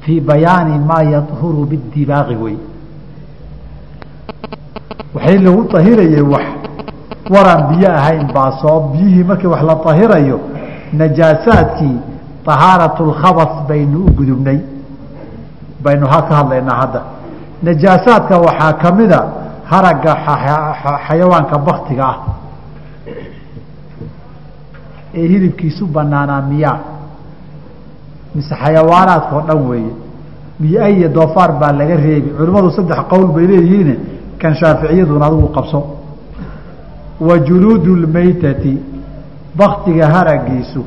fii bayaani maa yadhuru bidibaaqi wey waxay lagu ahirayey wax waraan biyo ahayn baa soo biyihii markii wax la ahirayo najaasaadkii طahaaraة اkhabas baynu u gudubnay baynu ka hadlaynaa hadda najaasaadka waxaa kamida haraga xayawaanka baktiga ah ee hilibkiisu banaanaa miyaa mise xayawaanaadka oo dhan weeye. Miyo iyo doofaar baa laga reebi culimmadu saddex qowl bay leeyihiin kan shaaficiyaduna adigu qabso. Wa juluudu lmaytati baktiga haragiisu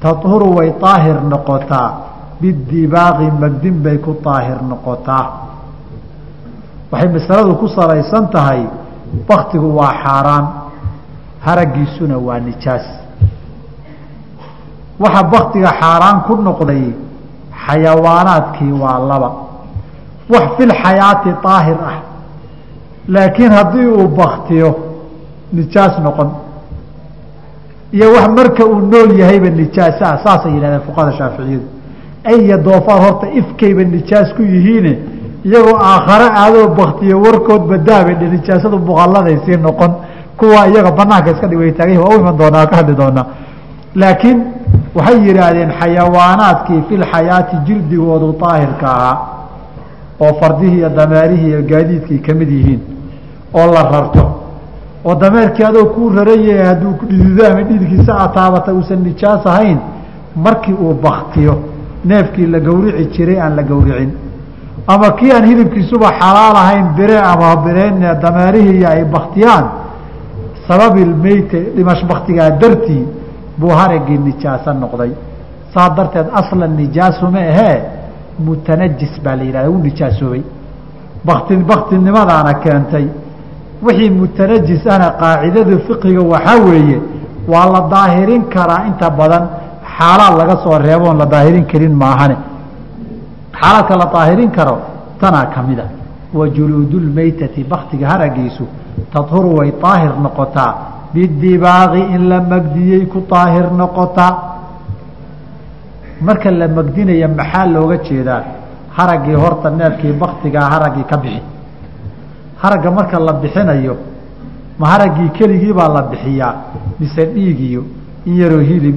tahuru way daahir noqotaa. Bidibaaqi magdin bay ku daahir noqotaa. Waxay masaladu ku salaysan tahay baktigu waa xaaraan haragiisuna waa nijaas waxa baktiga xaaraan ku noqday xayawaanaadkii waa laba. Wax fil xayaati daahir ah. Laakiin haddii uu baktiyo nijaas noqon. Iyo wax marka uu nool yahayba nijaasaa saasay yidhahdeen fuqahada shaaficiyadu. Aya doofaar horta ifkayba nijaas ku yihiine iyagoo aakhare aadoo baktiyo warkood badaabe dhe nijaasadu muqalladaysii noqon. Kuwa iyaga banaanka iska dhig way taagay waa u iman doonaa ka hadli doonaa. Laakiin waxay yidhaahdeen xayawaanaadkii fil xayaati jildigoodu daahirka ahaa oo fardihii iyo dameerihii iyo gaadiidkii ka mid yihiin oo la rarto. Oo dameerkii adoo kuu rarayahay hadduu dhidido ama dhididkiisa aad uusan nijaas ahayn markii uu baktiyo neefkii la gawrici jiray aan la gawricin ama kii aan hilibkiisuba xalaal ahayn bire ama bireen dameerihii ay baktiyaan sababi meyte dhimash baktigaa dartii buu haragii nijaaso noqday. Saa darteed aslan nijaasuma ahee mutanajis baa la yidhahda wuu nijaasoobay bakti baktinimadaana keentay. Wixii mutanajis ana qaacidada fiqiga waxaa weeye waa la daahirin karaa inta badan. Xaalaad laga soo reeboon la daahirin karin maahane. Xaalaadka la daahirin karo tanaa kamida wa juluudulmeytati baktiga haragiisu tadhuru way daahir noqotaa bidibaaqi in la magdiyey ku daahir noqotaa marka la magdinaya maxaa looga jeedaa? Haraggii horta neefkii baktigaa haraggii ka bixi. Haragga marka la bixinayo ma haraggii keligii baa la bixiyaa? Mise dhiig iyo in yaroo hilib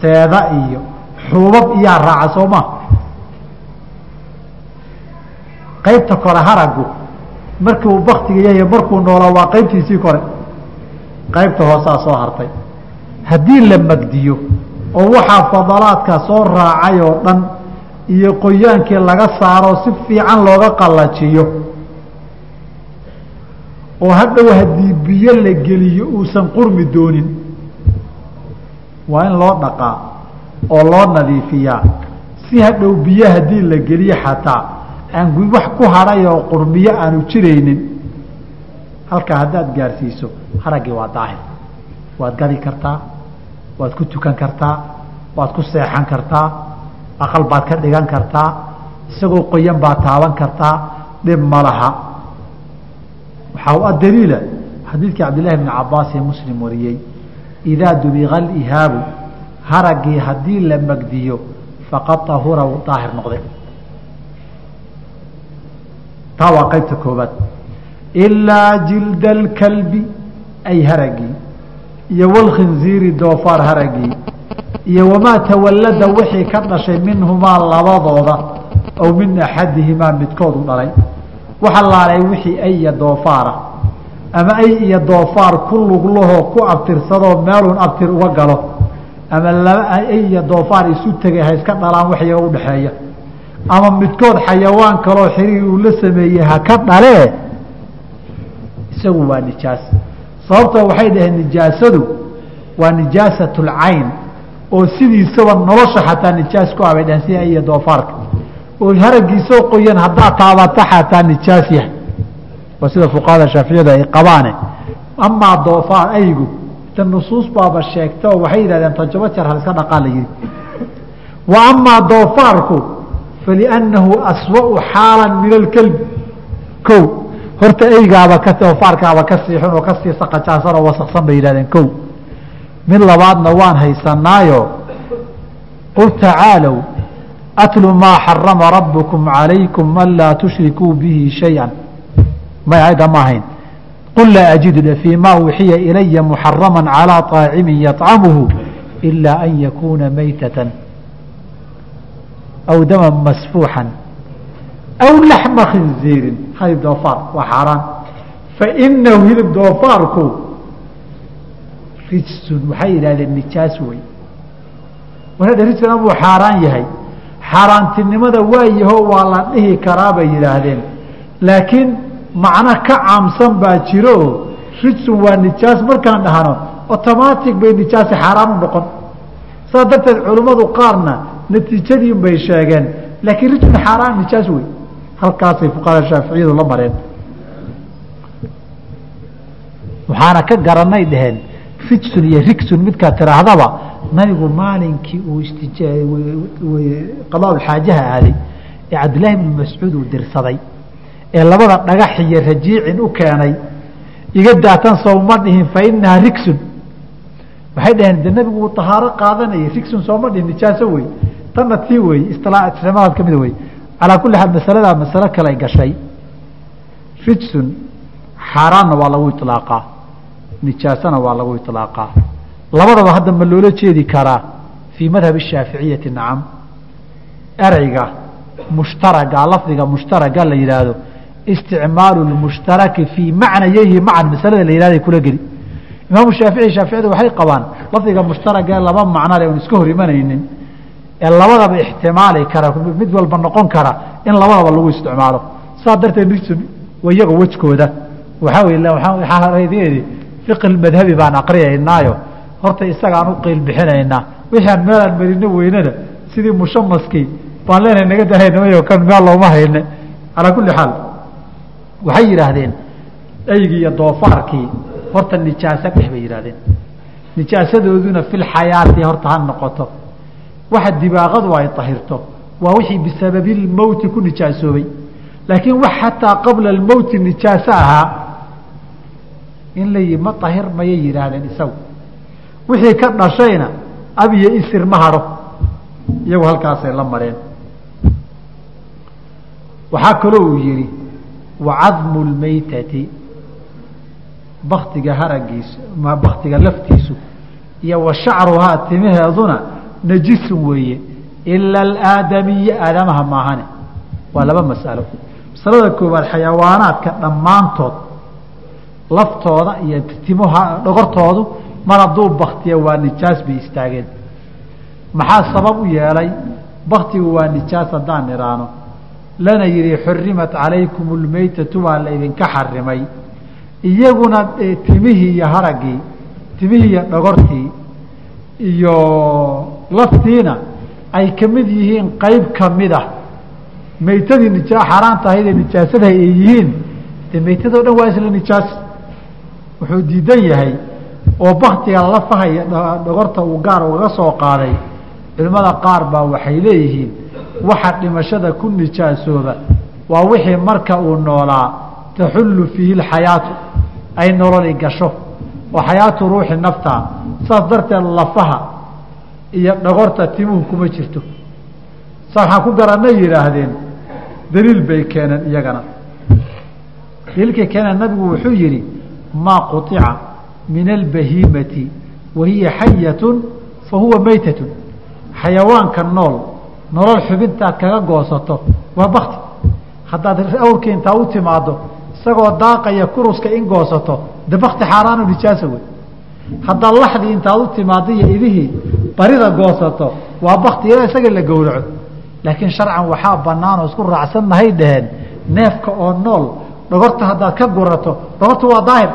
seeda iyo xuubab iyaa raaca soo ma? Qaybta kore haraggu markii uu baktiga yahay markuu noolaa waa qaybtiisii kore qaybta hoosaa soo hartay. Haddii la magdiyo oo waxaa fadalaadka soo raacay oo dhan iyo qoyaankii laga saaro si fiican looga qallajiyo oo hadhow haddii biyo la geliyo uusan qurmi doonin waa in loo dhaqaa oo loo nadiifiyaa. Si hadhow biyo haddii la geliyo xataa aan wax ku hadhay oo qurmiyo aanu jiraynin halkaa haddaad gaarsiiso haraggii waa daahir. Waad gadi kartaa waad ku tukan kartaa waad ku seexan kartaa aqal baad ka dhigan kartaa isagoo qoyan baad taaban kartaa dhib ma laha. Waxaa u adaliila xadiidkii cabdillahi bni cabaas ee muslim wariyey idaa dubiqa alihaabu haraggii haddii la magdiyo faqad tahura daahir noqday. Taa waa qaybta koobaad ilaa jilda alkalbi ay haragii iyo walkhinziiri doofaar haragii iyo wamaa tawallada wixii ka dhashay minhumaa labadooda aw min axadihimaa midkoodu dhalay waxa laalay wixii aya doofaara ama ay iyo doofaar ku luglahoo ku abtirsadoo meelun abtir uga galo ama laba ay iyo doofaar isu tegay ha iska dhalaan wax iyaga udhaxeeya ama midkood xayawaan kaloo xiriir uu la sameeyey ha ka dhalee isagu waa nijaas sababtoo waxay dhaheen nijaasadu waa nijaasat lcayn oo sidiisaba nolosha xataa nijaas ku abay dhaheen sida iyo doofaarka. Oo haragiisoo qoyan haddaa taabata xataa nijaas yahay. Waa sida fuqahada shaaficiyada ay qabaane. Amaa doofaar aygu ta nusuus baaba sheegta oo waxay yidhahdeen todoba jeer iska dhaqaa la yihi wa amaa doofaarku faliannahu aswau xaalan min alkelbi ko horta eygaaba ka doofaarkaaba ka sii xun oo kasii saqajaansan oo wasaksan bay yidhahdeen ko mid labaadna waan haysanaayo qul tacaalow atlu maa xarama rabukum calaykum an laa tushrikuu bihi shaya may ayda ma ahayn qul laa ajidu fii ma uxiya ilaya muxarama calىa طaacimin yaطcamuhu ila an yakuuna maytata aw dama masfuuxan aw laxma khinziirin hilib doofaar waa xaaraan fainahu hilib doofaarku rijsun waxay yidhahdeen nijaas wey warhadha rijsun abuu xaaraan yahay xaaraantinimada waayaho waa la dhihi karaa bay yidhaahdeen laakiin macno ka caamsan baa jiro rijsun waa nijaas markaan dhahno automatic bay nijaasi xaaraan u noqon saas darteed culimmadu qaarna natiijadii bay sheegeen laakiin rijsun xaaraan nijaas wey halkaasay fuqahada shaaficiyadu la mareen waxaana ka garanay dheheen rijsun iyo rigsun midkaa tiraahdaba nabigu maalinkii uu qadaaulxaajaha aaday ee cabdillaahi bnu mascuud uu dirsaday ee labada dhagax iyo rajiicin u keenay iga daatan sooma dhihin fa rigsun waxay dhaheen de nabigu uu tahaaro qaadanayay rigsun sooma dhihin nijaaso wey tanna tii wey istilaamaad ka mida wey calaa kuli xaal masaladaa masalo kale gashay. Rijsun xaaraanna waa lagu ilaaqaa nijaasana waa lagu ilaaqaa labadaba hadda ma loola jeedi karaa fii madhab ashaaficiyati nacam ereyga mushtaraga lafdiga mushtaraga la yidhaahdo isticmaalu lmushtaraki fii macnayayhi macan masalada la yihahda kula geli. Imaamu shaafici shaaficiyadu waxay qabaan lafdiga mushtaraga laba macnale on iska hor imanaynin ee labadaba ixtimaali kara mid walba noqon kara in labadaba lagu isticmaalo. Saa darteed iyaga wejkooda waxaadeedi fiqi madhabi baan aqriyaynaayo. Horta isagaan u qiil bixinaynaa wixii aan meelaan marino weynana sidii mushamaskii baan leenahay naga dahaynamayo kan meel looma hayne. Calaa kulli xaal waxay yidhaahdeen eygii iyo doofaarkii horta nijaaso dheh bay yidhahdeen nijaasadooduna filxayaati horta ha noqoto waxa dibaaqadu ay tahirto. Waa wixii bisababi lmowti ku nijaasoobay. Laakiin wax xataa qabla almowti nijaaso ahaa in la ma tahir mayay yidhaahdeen isagu. Wixii ka dhashayna ab iyo isir ma hadho iyagu halkaasay la mareen. Waxaa kaloo uu yihi wacadmu lmaytati baktiga haragiisu baktiga laftiisu iyo wa timaheeduna najisun weeye. Ila alaadamiya aadamaha maahane. Waa laba masalo. Masalada koowaad xayawaanaadka dhammaantood laftooda iyo timuha dhogortoodu mar hadduu baktiya waa nijaas bay istaageen. Maxaa sabab u yeelay? Baktigu waa nijaas haddaan idhaano lana yihi xurimat calaykum lmaytatu baa laydinka xarimay iyaguna timihii iyo haraggii timihii iyo dhogortii iyo laftiina ay ka mid yihiin qeyb ka mid ah. Maytadii nijaa xaaraan tahaydee nijaasada ay yihiin dee maytadao dhan waa isla nijaas. Wuxuu diidan yahay oo baktiga lafahaya dhogorta uu gaar ugaga soo qaaday culimmada qaar baa waxay leeyihiin waxa dhimashada ku nijaasooba waa wixii marka uu noolaa taxullu fiihi lxayaatu ay nololi gasho. Oo xayaatu ruuxi naftaa saas darteed lafaha iyo dhogorta timuhu kuma jirto. Sa ku garanay yidhaahdeen daliil bay keeneen iyagana. Daliilkay keeneen nabigu wuxuu yihi maa quطica min albahiimati wa hiya xayatun fa huwa maytatu xayawaanka nool nolol xubintaad kaga goosato waa bakti haddaad awrkii intaa u timaado isagoo daaqaya kuruska in goosato de bakti xaaraano nijaasa wey. Haddaad laxdii intaad u timaado iyo idihii barida goosato waa bakti ila isaga la gowraco. Laakiin sharcan waxaa banaan oo isku raacsannahay dhaheen neefka oo nool dhogorta haddaad ka gurato dhogorta waa daahir.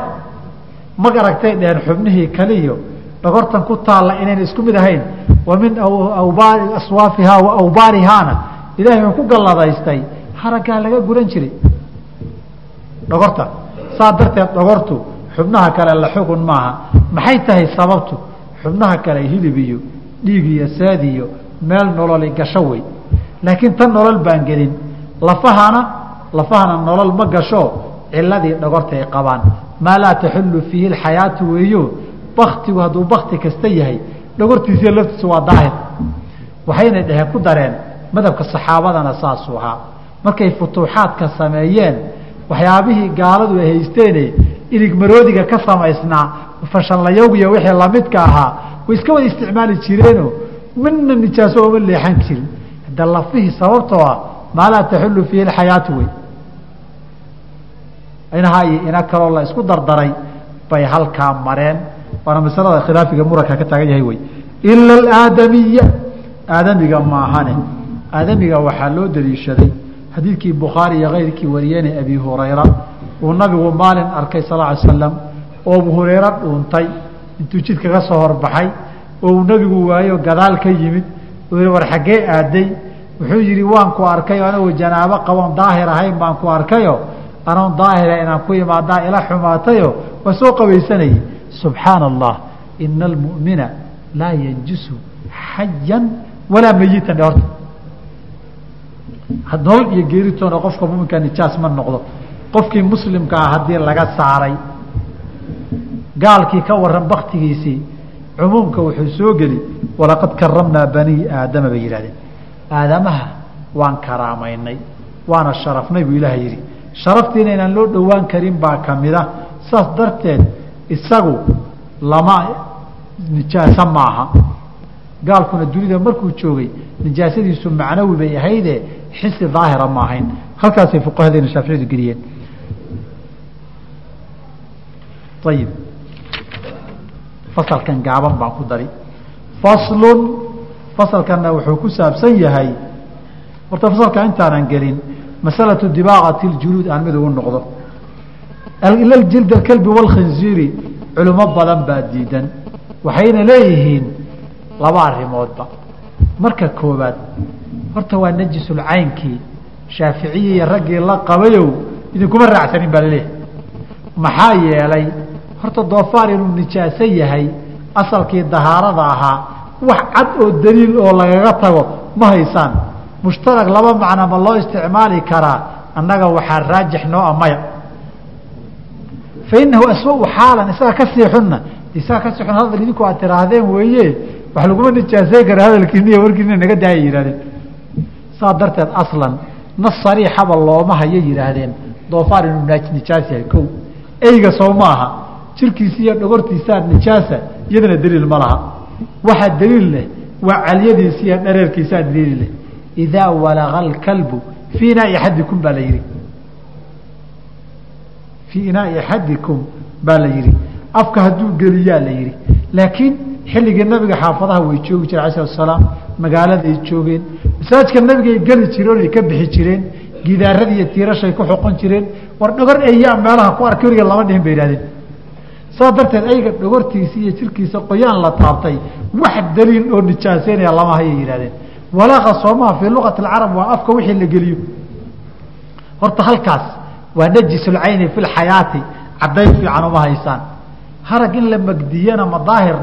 Mag aragtay dheheen xubnihii kaliyo dhogortan ku taalla inayna isku mid ahayn wa min awbaari aswaafihaa wa awbaarihaana. Ilahay uu ku galladaystay haraggaa laga guran jiray. Dhogorta saa darteed dhogortu xubnaha kale la xugun maaha. Maxay tahay sababtu? Xubnaha kale hilib iyo dhiig iyo saad iyo meel nololi gasho wey. Laakiin tan nolol baan gelin. Lafahana lafahana nolol ma gasho ciladii dhogorta ay qabaan. Maa laa taxullu fiihi alxayaatu weeyo? Baktigu hadduu bakti kasta yahay dhogortiisiiyo laftiisu waa daahir. Waxayna dheheen ku dareen madhabka saxaabadana saasuu ahaa. Markay futuuxaadka sameeyeen waxyaabihii gaaladu ay haysteene ilig maroodiga ka samaysnaa fashallayowgiyo wixii lamidka ahaa way iska wada isticmaali jireeno midna nijaaso ooma leexan jirin. Hadda lafihii sababtoo ah maa laa taxullu fiihi alxayaatu wey. Inahaa iyo ina kaloo la isku dardaray bay halkaa mareen. Waana masalada khilaafiga muranka ka taagan yahay wey. Ila alaadamiya aadamiga maahane. Aadamiga waxaa loo daliishaday xadiidkii bukhaari iyo keyrkii wariyeenay abi hurayra uu nabigu maalin arkay sal ly slam oo abu hureyre dhuuntay intuu jidka ka soo horbaxay oo uu nabigu waayo gadaal ka yimid uu war xaggee aaday. Wuxuu yihi waan ku arkay anagu janaabo qaboon daahir ahayn baan ku arkayo anoon daahira inaan ku imaadaa ila xumaatayo waa soo qabaysanayay. Subxaana allah ina almu'mina laa yanjusu xayan walaa meyitan horta. Nolol iyo geeritoona qofka muminka nijaas ma noqdo. Qofkii muslimka ah haddii laga saaray gaalkii ka waran baktigiisii cumuumka wuxuu soo geli walaqad karamnaa banii aadama bay yidhahdeen aadamaha waan karaamaynay waana sharafnay buu ilaaha yidhi. Sharaftiina inaan loo dhowaan karin baa ka mid a saas darteed isagu lama nijaaso maaha. Gaalkuna dunida markuu joogay nijaasadiisu macnawi bay ahayde xisi daahira ma ahayn. Halkaasay fuqahadeena shaaficiyadu geliyeen. Ayib fasalkan gaaban baan ku dari. Faslun fasalkanna wuxuu ku saabsan yahay horta fasalka intaanan gelin masalatu dibaaqati ljuluud aan mid ugu noqdo. Ila jild alkalbi walkhinziiri culimo badan baa diidan waxayna leeyihiin laba arrimoodba. Marka koobaad horta waa najisulcaynkii shaaficiyi iyo raggii la qabayow idinkuma raacsanin baa la leeyahay maxaa yeelay horta doofaar inuu nijaaso yahay asalkii dahaarada ahaa wax cad oo daliil oo lagaga tago ma haysaan. Mushtarag laba macna ma loo isticmaali karaa annaga waxaa raajix noo amaya fa inahu aswau xaalan isaga ka sii xunna. Isaga ka sii xun hadal idinku aad tiraahdeen weeye wax laguma nijaasay kara hadalkiiniy warkiina naga daaya yihahdeen saa darteed aslan nas sariixaba looma hayo yidhaahdeen doofaar inuu nijaas yahay ko eyga soo maaha jirkiisa iyo dhogortiisaa nijaasa iyadana daliil ma laha. Waxaa daliil leh waa calyadiisa iyo dhareerkiisaa daliil leh. Idaa walaga alkalbu fii inaai axadikum baa la yihi fii inaai axadikum baa la yihi afka hadduu geliyaa la yihi laakiin xilligii nabiga xaafadaha way joogi jireen ala salaam magaaladay joogeen. Masaajka nabigay geli jireen ay ka bixi jireen. Gidaaradii iyo tiirashay ku xoqon jireen. War dhogor eyaa meelaha ku arka weliga lama dhihin bay ihahdeen saa darteed ayga dhogortiisa iyo jirkiisa qoyaan la taabtay wax daliil oo nijaaseynaya lama hayay yihahdeen walaaqa soomaha fii luqati alcarab waa afka wixii la geliyo. Horta halkaas waa najisulcayni fi lxayaati caddayn fiican uma haysaan. Harag in la magdiyana ma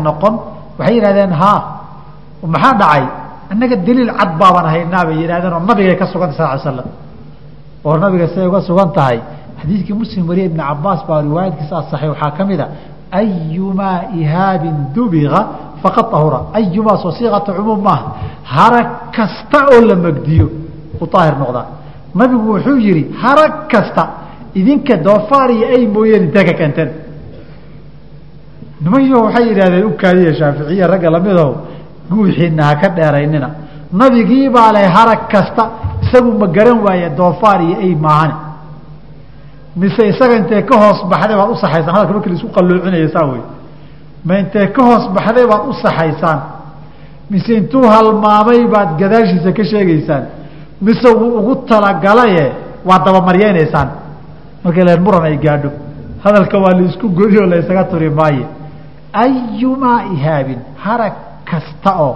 noqon. Waxay yidhahdeen ha maxaa dhacay? Annaga daliil cad baaban haynaa bay yidhahdeen oo nabigay ka sugantay sal slam oo nabiga siday uga sugan tahay xadiidkii muslim wariye ibn cabaas baa riwaayadkiisa asaxay waxaa ka mid a ayumaa ihaabin dubiga faqad ahura ayumaa soo siiqata cumuum maaha. Harag kasta oo la magdiyo u noqdaa. Nabigu wuxuu yihi harag kasta idinka doofaar iyo ay mooyeen intee ka keenteen. Nimanyo waxay yidhahdeen ukaadiya shaaficiya ragga lamidaho guuxiina ha ka dheeraynina. Nabigiibaa leh harag kasta isagu ma garan waaye doofaar iyo ay maahane mise isaga intee ka hoos baxday baad usaxaysaan hadalka marki la isku qaloocinaya saa wey ma intee ka hoos baxday baad usaxaysaan mise intuu halmaamay baad gadaashiisa ka sheegaysaan? Mise wuu ugu talagalaye waad dabamaryenaysaan markay leen muran ay gaadho. Hadalka waa la isku godiyo la ysaga turi maaye. Ayumaa ihaabin harag kasta oo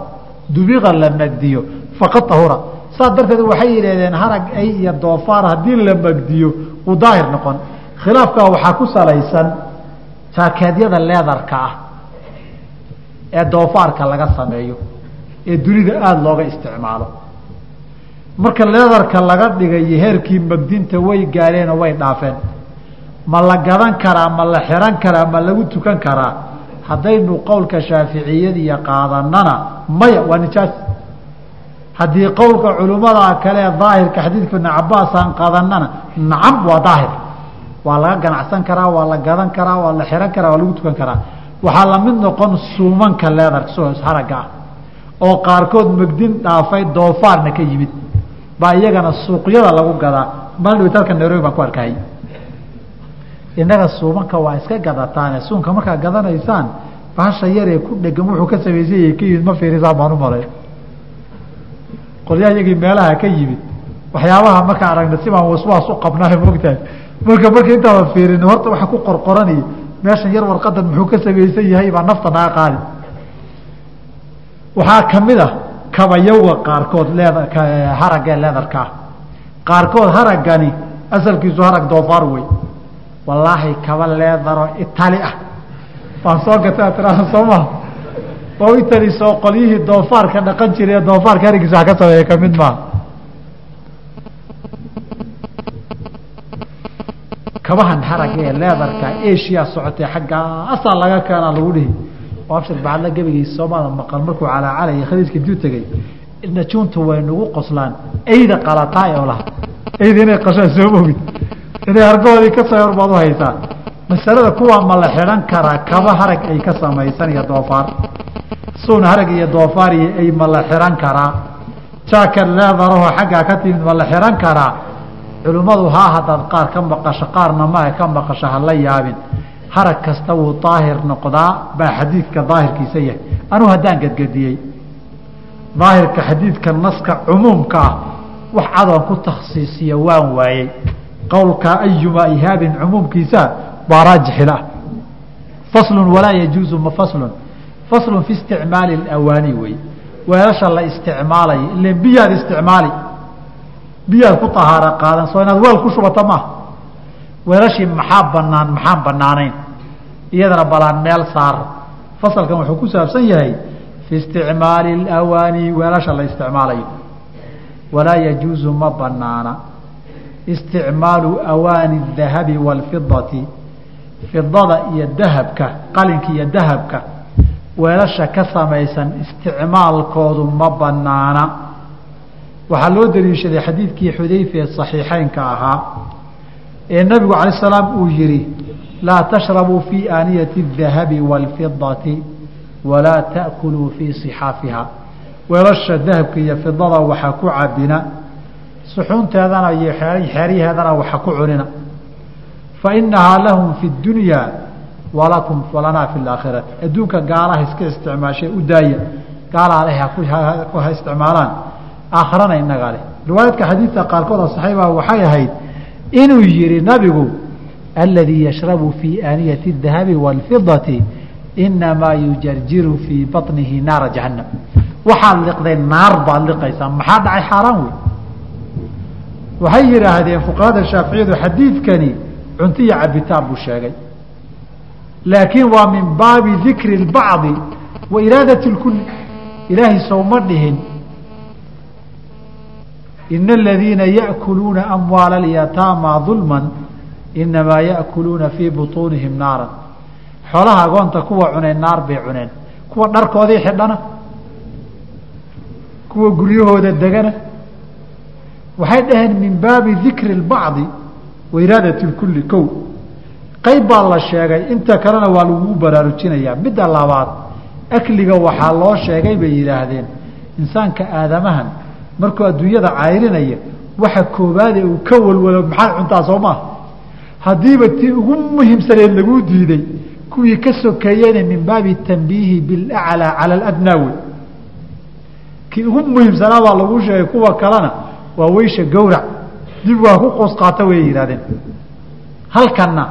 dubiqa la magdiyo faqad ahura saas darteed waxay yidhahdeen harag ay iyo doofaar haddii la magdiyo uu daahir noqon. Khilaafkaa waxaa ku salaysan jaakeedyada leedarka ah ee doofaarka laga sameeyo ee dunida aada looga isticmaalo. Marka leedarka laga dhigayo heerkii magdinta way gaadheen oo way dhaafeen. Ma la gadan karaa ma la xiran karaa ma lagu tukan karaa? Haddaynu qowlka shaaficiyadiiyo qaadanana maya waa nijaas haddii qowlka culimmada kale daahirka xadiidka ibn cabaas aan qadanana nacam waa daahir. Waa laga ganacsan karaa waa la gadan karaa waa la xihan karaa waa lagu tukan karaa. Waxaa la mid noqon suumanka leedarka haragga ah oo qaarkood megdin dhaafay doofaarna ka yimid. Baa iyagana suuqyada lagu gadaa. Maldhawt halka nairobi baan ku arkay innaga suumanka waa iska gadataane suunka markaa gadanaysaan bahasha yaree ku dhegan wuxuu ka samaysanyay ka yimid ma fiirisaan baan u malay qolyaha iyagii meelaha ka yimid. Waxyaabaha markaa aragna si baan waswaas u qabnaa moogtahay marka marka intaaba fiirin horta waxa ku qorqoranaya meeshan yar warqadan muxuu ka samaysan yahay baa nafta naga qaadi. Waxaa ka mid a kabayawga qaarkood leed haragee leedarkaa qaarkood haraggani asalkiisu harag doofaar wey wallaahi kaba leedaro itali ah. Waan soo gata tiraa soo maha oo itali soo qolyihii doofaarka dhaqan jiray ee doofaarka harigiisa wax ka sameeya ka mid maaha kabahan haragga ee leedarka asia socotay xaggaa asaa laga keenaa lagu dhihi. Oo abshir bacadla gebigiisa soomada maqal markuu calaacalayay khaliiska intuu tegey najuuntu way nagu qoslaan. Eyda qalataay oo laha eyda inay qashaan soo mogid inay hargahoodii ka soo horbaad u haysaa masalada kuwaa ma la xidhan karaa kaba harag ay ka samaysan iyo doofaar. Suun harag iyo doofaar iyo ey ma la xidhan karaa jaakad leedarahoo xaggaa ka timid ma la xidhan karaa culimmadu haa haddaad qaar ka maqasho qaarna maha ka maqasho hala yaabin. Harag kasta wuu daahir noqdaa baa xadiidka daahirkiisa yahay. Anugu haddaan gedgediyey. Daahirka xadiidka naska cumuumka ah wax cadoon ku takhsiisiya waan waayey. Qowlka ayumaa ihaabin cumuumkiisa baa raajixila faslun walaa yajuuzu ma faslun faslun fi isticmaali اawaani wey weelasha la isticmaalayo ile biyaad isticmaali biyaad ku tahaaro qaadan soo inaad weel ku shubata maaha weelashii maxaa banaan maxaan banaanayn iyadana balaan meel saar fasalkan wuxuu ku saabsan yahay fi isticmaali اawaani weelasha la isticmaalayo walaa yajuuzu ma banaana isticmaalu awaani الdahabi wاlfidati fidada iyo dahabka qalinka iyo dahabka weelasha ka samaysan isticmaalkoodu ma banaana waxaa loo daliishaday xadiidkii xudayfa ee صaxiixeynka ahaa ee nabigu alay salaam uu yihi laa tashrabuu fii aaniyati الdahabi wاlfidati walaa taأkuluu fii صixaafiha weelasha dahabka iyo fidada waxa ku cabina suxuunteedana iyo xeeryaheedana waxa ku cunina fainahaa lahum fi اdunya walakum walanaa fi اaakhirati adduunka gaalaha iska isticmaashay u daaya gaalaha leh ha isticmaalaan aakhirana inagaa leh riwaayadka xadiidka qaarkood asaxiiba waxay ahayd inuu yihi nabigu aladii yashrabu fii aaniyati الdahabi wاlfidati inamaa yujarjiru fii baطnihi naara jahanam waxaad liqday naar baad liqaysaa maxaa dhacay xaaraan wey waxay yidhaahdeen fuqahada shaaficiyadu xadiidkani cunto iyo cabitaan buu sheegay laakiin waa min baabi dikri اbacdi wa iraadati اlkuli ilaahay sowma dhihin ina aladiina yaأkuluuna amwaala اlyataama ظulma inamaa yaأkuluuna fii buطuunihim naara xoolaha agoonta kuwa cunay naar bay cuneen kuwa dharkoodii xidhana kuwa guryahooda degana waxay dhaheen min baabi dikri اbacdi wa iraadati اlkuli kow. Qayb baa la sheegay inta kalena waa lagugu baraarujinayaa. Midda labaad akliga waxaa loo sheegay bay yidhaahdeen insaanka aadamahan markuu adduunyada cayrinaya waxa koobaade uu ka walwalo maxaad cuntaa soo haddiiba tii ugu muhiimsaneed laguu diiday kuwii ka sokeeyeyna min baabi tanbiihi bilaclaa cala aladnaa wey kii ugu muhiimsanaa baa laguu sheegay kuwa kalena waa weysha gawrac dib waa ku qoos qaata way yihahdeen halkanna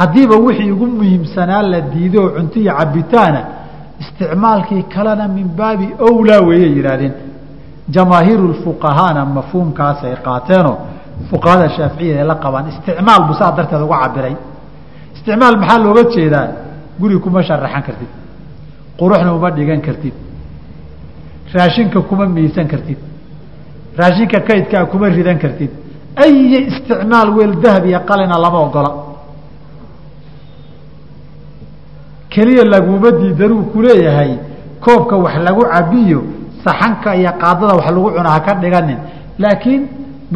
haddiiba wixii ugu muhiimsanaa la diido oo cunto iyo cabitaana isticmaalkii kalena min baabi owlaa weeyay yidhaahdeen. Jamaahiiru fuqahaana mafhuumkaasay qaateenoo fuqahada shaaficiyada ay la qabaan isticmaal buu saa darteed uga cabiray isticmaal maxaa looga jeedaa? Guri kuma sharaxan kartid. Quruxna uma dhigan kartid. Raashinka kuma miisan kartid. Raashinka kaydkaa kuma ridan kartid ayi isticmaal weel dahab iyo qalina lama ogola keliya laguma diidanuu kuleeyahay koobka wax lagu cabiyo saxanka iyo qaadada wax lagu cuna haka dhiganin laakiin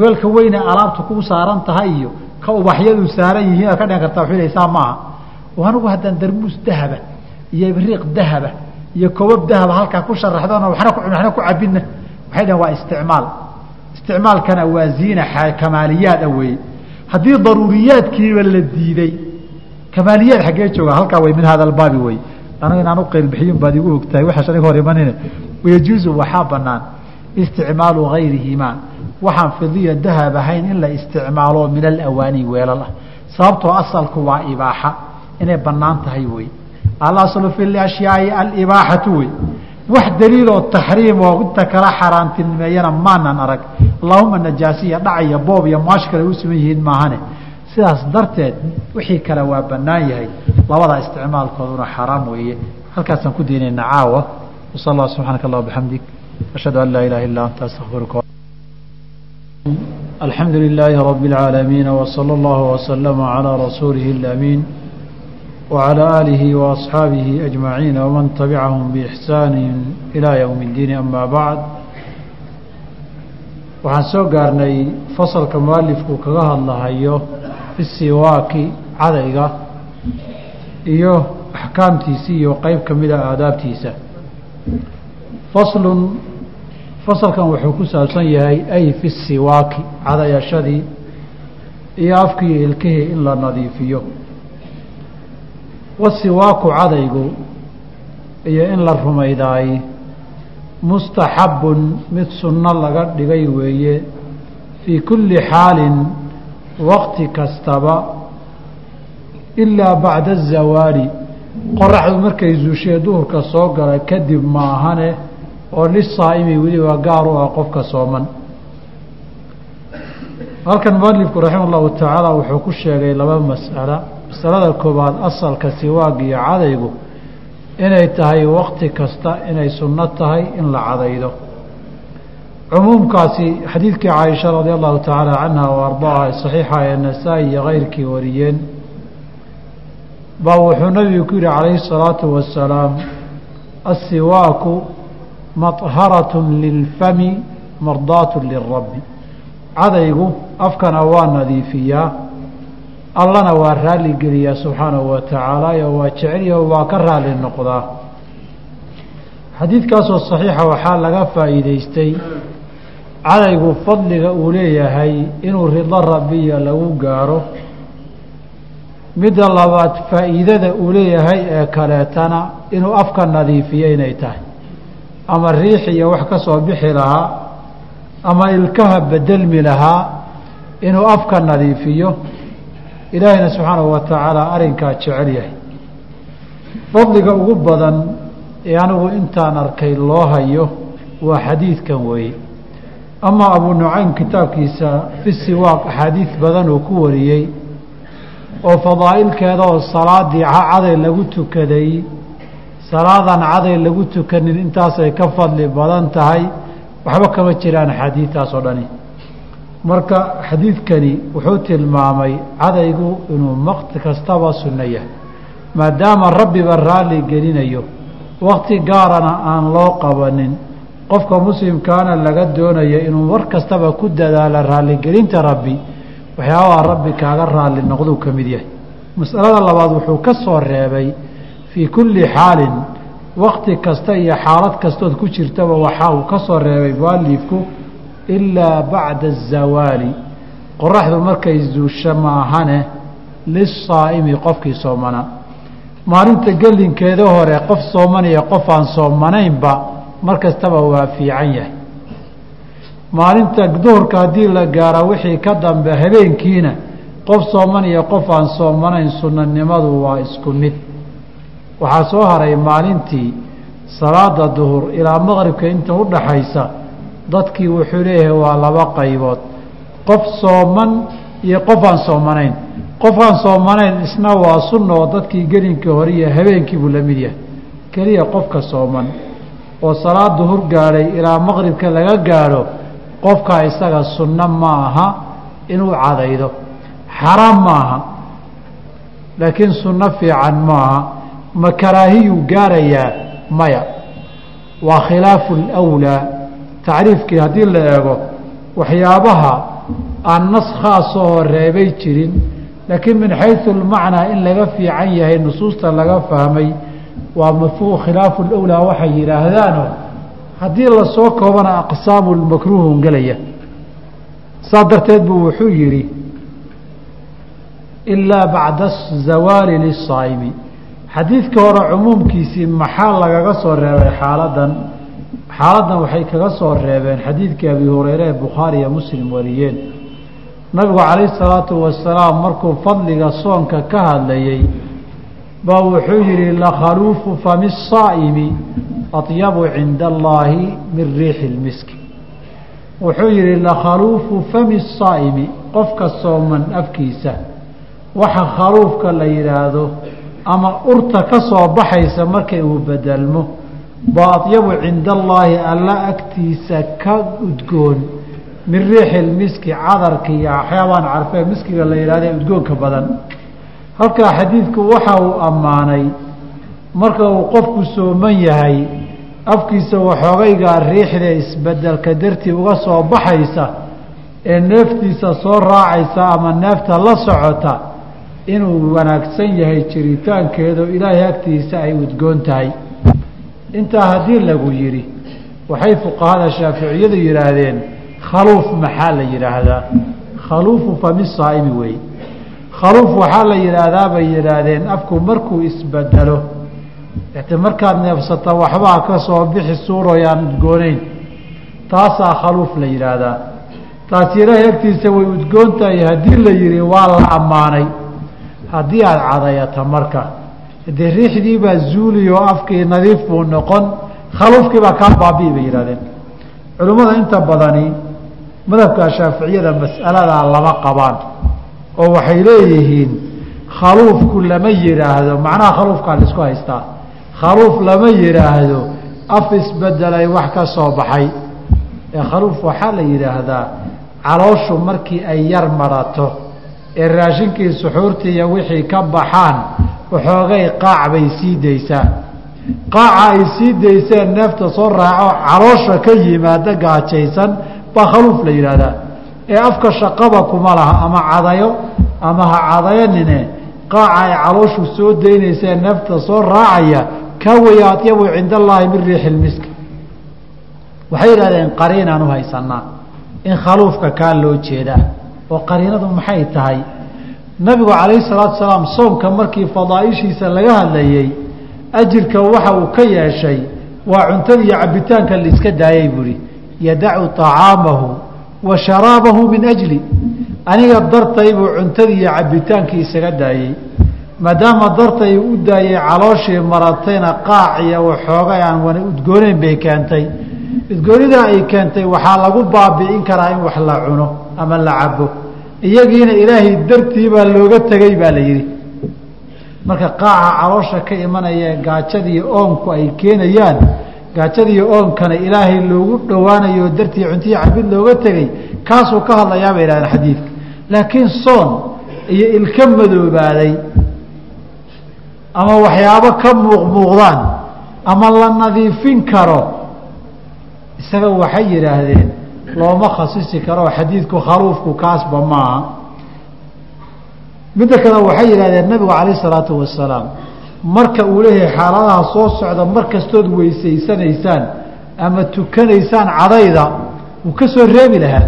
weelka weyne alaabta kuu saaran tahay iyo ka ubaxyadu saaran yihiin aad ka dhigan kartaa wuxuu saa maaha anigu haddaan darmuus dahaba iyo ibriiq dahaba iyo kobab dahaba halkaa ku ku cun waxna ku cabinna waxay dhahen waa isticmaal isticmaalkana waa ziina kamaaliyaad a weeye. Haddii daruuriyaadkiiba la diiday kamaaliyaad xaggee jooga halkaa way min hada albaabi wey anigu inaan u qeylbixiyun baad igu ogtahay waxaas aniga hor imanine wayajuuzu waxaa banaan isticmaalu gayrihimaa waxaan fidiya dahab ahayn in la isticmaalo min alawaani weelal ah. Sababtoo asalku waa ibaaxa. Inay bannaan tahay wey alaslu fi ashyaai alibaaxatu wey wax daliiloo taxriim oo inta kala xaaraantilmeeyana maanan arag. Allahuma najaasiya dhacaya boob iyo maash kale u siman yihiin maahane. Sidaas darteed wixii kale waa banaan yahay. Labada isticmaalkooduna xaraam weeye. Halkaasaan ku daynayna caawa. Wasal allah subxaanaka allah bixamdik ashhadu an laa ilaha illa anta astaqfiruka alxamdu lilaahi rabi اlcaalamiin wsala allahu waslama calaa rasuulihi اlamiin wعalى aalihi وaصxaabihi أجmaعiin wman tabicahum bإxsaani ilى ywm اddiin ama bacd waxaan soo gaarnay fasalka mualifku kaga hadlahayo fi siwaaki cadayga iyo axkaamtiisa iyo qeyb ka mida aadaabtiisa faslun fasalkan wuxuu ku saabsan yahay ay fi siwaaki cadayashadii iyo afkii ilkihii in la nadiifiyo wasiwaaku cadaygu iyo in la rumaydaay mustaxabun mid sunno laga dhigay weeye fii kulli xaalin waqti kastaba ilaa bacda azawaali qoraxdu markay zuushee duhurka soo gala kadib maahane oo lisaa'imi weliba gaar u ah qofka sooman. Halkan mualifku raxima allahu tacaala wuxuu ku sheegay laba mas'ala masalada koowaad asalka siwaag iyo cadaygu inay tahay wakti kasta inay sunno tahay in la cadaydo cumuumkaasi xadiidkii caaisha radia allahu tacaala canha o ardaaha saxiixa ee nasaa-i iyo keyrkii wariyeen baa wuxuu nabigu ku yihi calayhi الsalaatu wasalaam asiwaaku maطharat lilfami mardaat lirabbi cadaygu afkana waa nadiifiyaa allana waa raali geliyaa subxaanahu wa tacaala iyo waa jecelyaho waa ka raali noqdaa xadiidkaasoo saxiixa waxaa laga faa'iideystay cadaygu fadliga uu leeyahay inuu rido rabbiya lagu gaaro. Midda labaad faa'iidada uu leeyahay ee kaleetana inuu afka nadiifiyo inay tahay. Ama riix iyo wax ka soo bixi lahaa ama ilkaha bedelmi lahaa inuu afka nadiifiyo ilaahayna subxaanahu wa tacaala arrinkaa jecel yahay. Fadliga ugu badan ee anigu intaan arkay loo hayo waa xadiidkan weeye. Ama abu nucaym kitaabkiisa fi siwaaq axaadiid badan uu ku wariyey oo fadaa'ilkeeda oo salaadii caday lagu tukaday salaadan caday lagu tukanin intaasay ka fadli badan tahay waxba kama jiraan axaadiidtaas oo dhani marka xadiidkani wuxuu tilmaamay cadaygu inuu waqti kastaba sunno yahay maadaama rabbiba raalli gelinayo wakti gaarana aan loo qabanin qofka muslimkaana laga doonayo inuu war kastaba ku dadaalo raalligelinta rabbi waxyaabaha rabbi kaaga raalli noqduu ka mid yahay. Masalada labaad wuxuu ka soo reebay fii kulli xaalin wakti kasta iyo xaalad kastood ku jirtaba waxaa uu ka soo reebay mualifku ilaa bacda azawaali qoraxdu markay zuusho maahane lisaa'imi qofkii soomanaa maalinta gelinkeeda hore qof sooman iyo qof aan soomanaynba mar kastaba waa fiican yahay. Maalinta duhurka haddii la gaaro wixii ka dambe habeenkiina qof sooman iyo qof aan soomanayn sunnanimadu waa isku mid. Waxaa soo haray maalintii salaada duhur ilaa maqribka inta u dhaxaysa dadkii wuxuu leeyahay waa laba qaybood. Qof sooman iyo qof aan soomanayn. Qof aan soomanayn isna waa sunna oo dadkii gelinkii hore iyo habeenkii buu la mid yahay. Keliya qofka sooman oo salaad duhur gaadhay ilaa maqribka laga gaadho qofkaa isaga sunno ma aha inuu cadaydo. Xaraam maaha laakiin sunno fiican maaha ma karaahiyuu gaarayaa? Maya. Waa khilaafu lwlaa tacriifkii haddii la eego waxyaabaha aan nas khaasoo reebay jirin laakiin min xaysu lmacnaa in laga fiican yahay nusuusta laga fahmay waa mafuu khilaafu lwlaa waxay yidhaahdaano haddii la soo koobana aqsaamu lmakruuhun gelaya saa darteed buu wuxuu yidhi ilaa bacda zawaali lisaa'imi xadiidka hore cumuumkiisii maxaa lagaga soo reebay xaaladan xaaladdan waxay kaga soo reebeen xadiidkii abi hureyre ee bukhaari iyo muslim wariyeen. Nabigu calayh salaatu wasalaam markuu fadliga soonka ka hadlayey baa wuxuu yihi lakhaluufu fami saa'imi atyabu cinda allaahi min riixi lmiski wuxuu yihi lakhaluufu fami saa'imi qofka sooman afkiisa waxa khaluufka la yidhaahdo ama urta ka soo baxaysa markay uu bedelmo baa atyabu cinda allaahi alla agtiisa ka udgoon min riixi lmiski cadarka iyo waxyaabaan carfee miskiga la yidhahda udgoonka badan. Halkaa xadiidku waxa uu ammaanay marka uu qofku sooman yahay afkiisa waxoogaygaa riixda isbeddelka dartii uga soo baxaysa ee neeftiisa soo raacaysa ama neefta la socota inuu wanaagsan yahay jiritaankeedu ilaahay agtiisa ay udgoon tahay intaa haddii lagu yidhi waxay fuqahada shaaficiyadu yidhaahdeen khaluuf maxaa la yidhaahdaa? Khaluufu fami saa'imi weeye khaluuf waxaa la yidhaahdaa bay yidhaahdeen afku markuu isbedelo markaad neefsata waxbaa ka soo bixi suurooyaan udgooneyn taasaa khaluuf la yidhaahdaa. Taas ilaahay agtiisa way udgoon tahay haddii la yidhi waa la ammaanay. Haddii aada cadayata marka dee riixdii baa zuuli oo afkii nadiif buu noqon khaluufkii baa kaa baabi'i bay yidhahdeen. Culimmada inta badani madhabka shaaficiyada mas'aladaa lama qabaan oo waxay leeyihiin khaluufku lama yidhaahdo macnaha khaluufkaa la isku haystaa. Khaluuf lama yidhaahdo af isbedelay wax ka soo baxay. Ee khaluuf waxaa la yidhaahdaa calooshu markii ay yar marato ee raashinkii suxuurtii iyo wixii ka baxaan waxoogay qaac bay sii daysaa qaaca ay sii dayseen neefta soo raaco caloosha ka yimaada gaajaysan baa khaluuf la yidhaahdaa. Ee afka shaqaba kuma laha ama cadayo ama ha cadayanine qaaca ay calooshu soo daynaysee neefta soo raacaya kaa weya atyabu cinda allaahi min riixi waxay yidhahdeen qariinaan u haysanaa in khaluufka kaa loo jeedaa. Oo qariinadu maxay tahay nabigu calayhi salaatu salaam soomka markii fadaaishiisa laga hadlayey ajirka waxa uu ka yeeshay waa cuntada iyo cabitaanka laiska daayay buuhi yadacu طacaamahu wa sharaabahu min ajli. Aniga dartay buu cuntadii iyo cabitaankii isaga daayey maadaama dartay u daayey calooshii maratayna qaac iyo waxoogay aan wana udgooneyn bay keentay. Udgoonidaa ay keentay waxaa lagu baabi'in karaa in wax la cuno ama la cabo iyagiina ilaahay dartii baa looga tegey baa la yidhi. Marka qaaca caloosha ka imanaya gaajadii oonku ay keenayaan gaajadii oonkana ilaahay loogu dhowaanayo dartii cuntiyi cabid looga tegey kaasuu ka hadlayaa bay yidhahdeen xadiidka. Laakiin soon iyo ilka madoobaaday ama waxyaabo ka muuqmuuqdaan ama la nadiifin karo isaga waxay yidhaahdeen looma khasisi karo xadiidku khaluufku kaasba maaha midda kale waxay yidhahdeen nabigu calayh isalaatu wasalaam marka uu leeyahay xaaladaha soo socda mar kastood weysaysanaysaan ama tukanaysaan cadayda wuu ka soo reebi lahaa.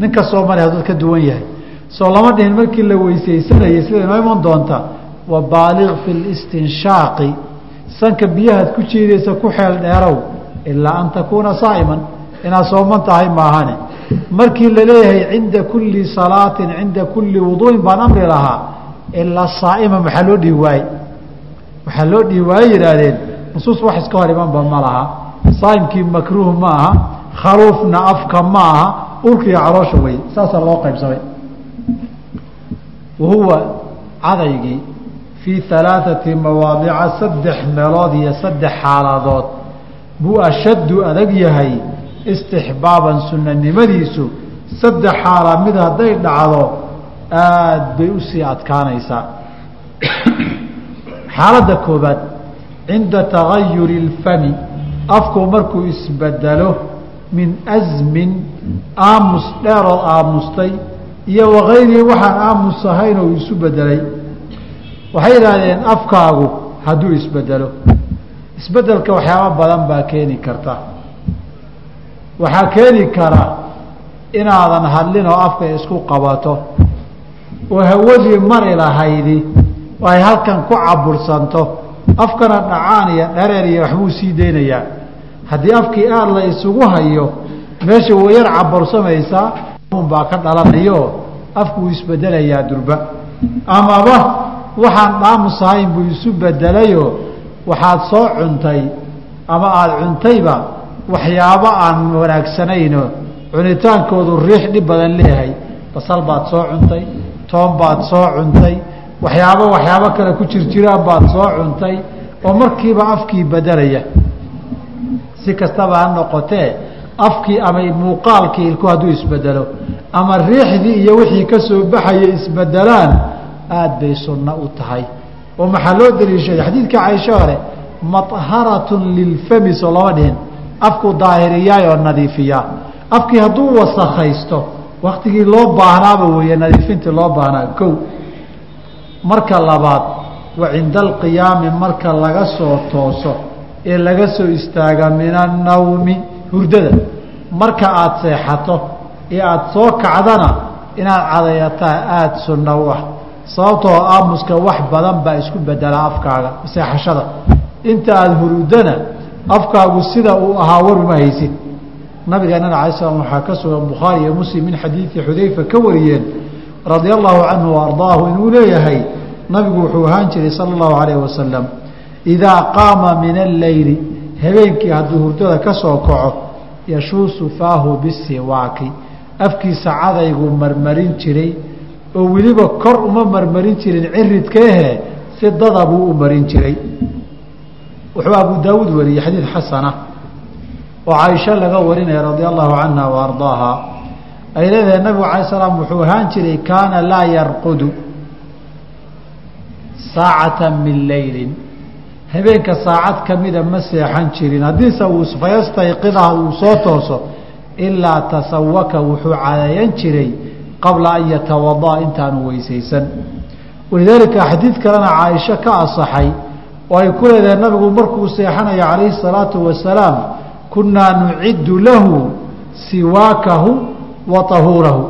Ninka soomali hadduu ka duwan yahay. Soo lama dhihin markii la weysaysanayay sida inoo iman doonta wa baaliq fi listinshaaqi sanka biyahaad ku jiidaysa ku xeel dheerow ilaa an takuuna saa'iman inaad sooman tahay maahane markii la leeyahay cinda kulli salaatin cinda kulli wuduu'in baan amri lahaa ilaa saa'ima maxaa loo dhihi waaye waxaa loo dhihi waaye yidhaahdeen? Nusuus wax iska hor imanba ma laha. Saa'imkii makruuh ma aha khaluufna afka ma aha urkiiyo caloosha wey saasaa loo qaybsamay. Wahuwa cadaygii fii alaaثati mawaadica saddex meelood iyo saddex xaaladood. Buu ashaddu adag yahay istixbaaban sunanimadiisu saddex xaala mid hadday dhacdo aad bay u sii adkaanaysaa. Xaaladda koobaad cinda tagayuri اlfami afku markuu isbedelo min asmin aamus dheerood aamustay iyo wakayrihi waxaan aamus ahayn oo isu bedelay. Waxay yidhaahdeen afkaagu hadduu isbedelo. Isbedelka waxyaaba badan baa keeni karta waxaa keeni kara inaadan hadlin oo afka isku qabato. Oo hawadii mari lahaydi ay halkan ku cabursanto. Afkana dhacaan iyo dhareer iyo waxbuu sii deynayaa haddii afkii aada la isugu hayo meesha wayar cabursamaysaa baa ka dhalanayo. Afku wuu isbedelayaa durba. Amaba waxaan dhaamus ahayn buu isu bedelayo. Waxaad soo cuntay ama aada cuntayba waxyaabo aan wanaagsanayno cunitaankoodu riix dhib badan leeyahay. Basal baad soo cuntay toon baad soo cuntay waxyaabo waxyaabo kale ku jirjiraan baad soo cuntay oo markiiba afkii bedelaya si kastaba ha noqotee afkii ama muuqaalkii ilku hadduu isbedelo ama riixdii iyo wixii ka soo baxaya isbedelaan aada bay sunno u tahay. Oo maxaa loo daliishaday? Xadiidka caisho hore maharatun lilfami soo lama dhihin afku daahiriyaay oo nadiifiyaa afkii hadduu wasakaysto waktigii loo baahnaaba weeye nadiifintii loo baahnaa. Kow marka labaad wa cinda alqiyaami marka laga soo tooso ee laga soo istaaga min annawmi hurdada. Marka aada seexato ee aada soo kacdana inaad cadayataa aada sunno u ah. Sababtoo aamuska wax badan baa isku bedelaa afkaaga seexashada. Inta aada hurudana afkaagu sida uu ahaa waruma haysid. Nabigeenana alay slam waxaa ka sugan bukhaari iyo muslim min xadiidi xudayfa ka wariyeen radia allahu canhu ardaahu inuu leeyahay nabigu wuxuu ahaan jiray sala allahu alayh wasalam idaa qaama min alleyli habeenkii hadduu hurdada ka soo kaco yashuusu faahu bisiwaaki afkiisa cadayguu marmarin jiray oo weliba kor uma marmarin jirin ciridkeehe si dada buu u marin jiray wuxuu abu daawuud wariyey xadiid xasana oo caaisho laga warinaya radia allahu canha wa ay leedahay nabigu alay slam wuxuu ahaan jiray kaana laa yarqudu saacata min leylin habeenka saacad kamida ma seexan jirin. Haddiise uu fayastayqidaha uu soo tooso ilaa tasawaka wuxuu cadayan jiray qabla an yatawada'a intaanu weysaysan. Walidaalika xadiid kalena caaisho ka asaxay oo ay ku leedahay nabigu markuu seexanayo calayhi salaatu wasalaam kunaa nuciddu lahu siwaakahu wa tahuurahu.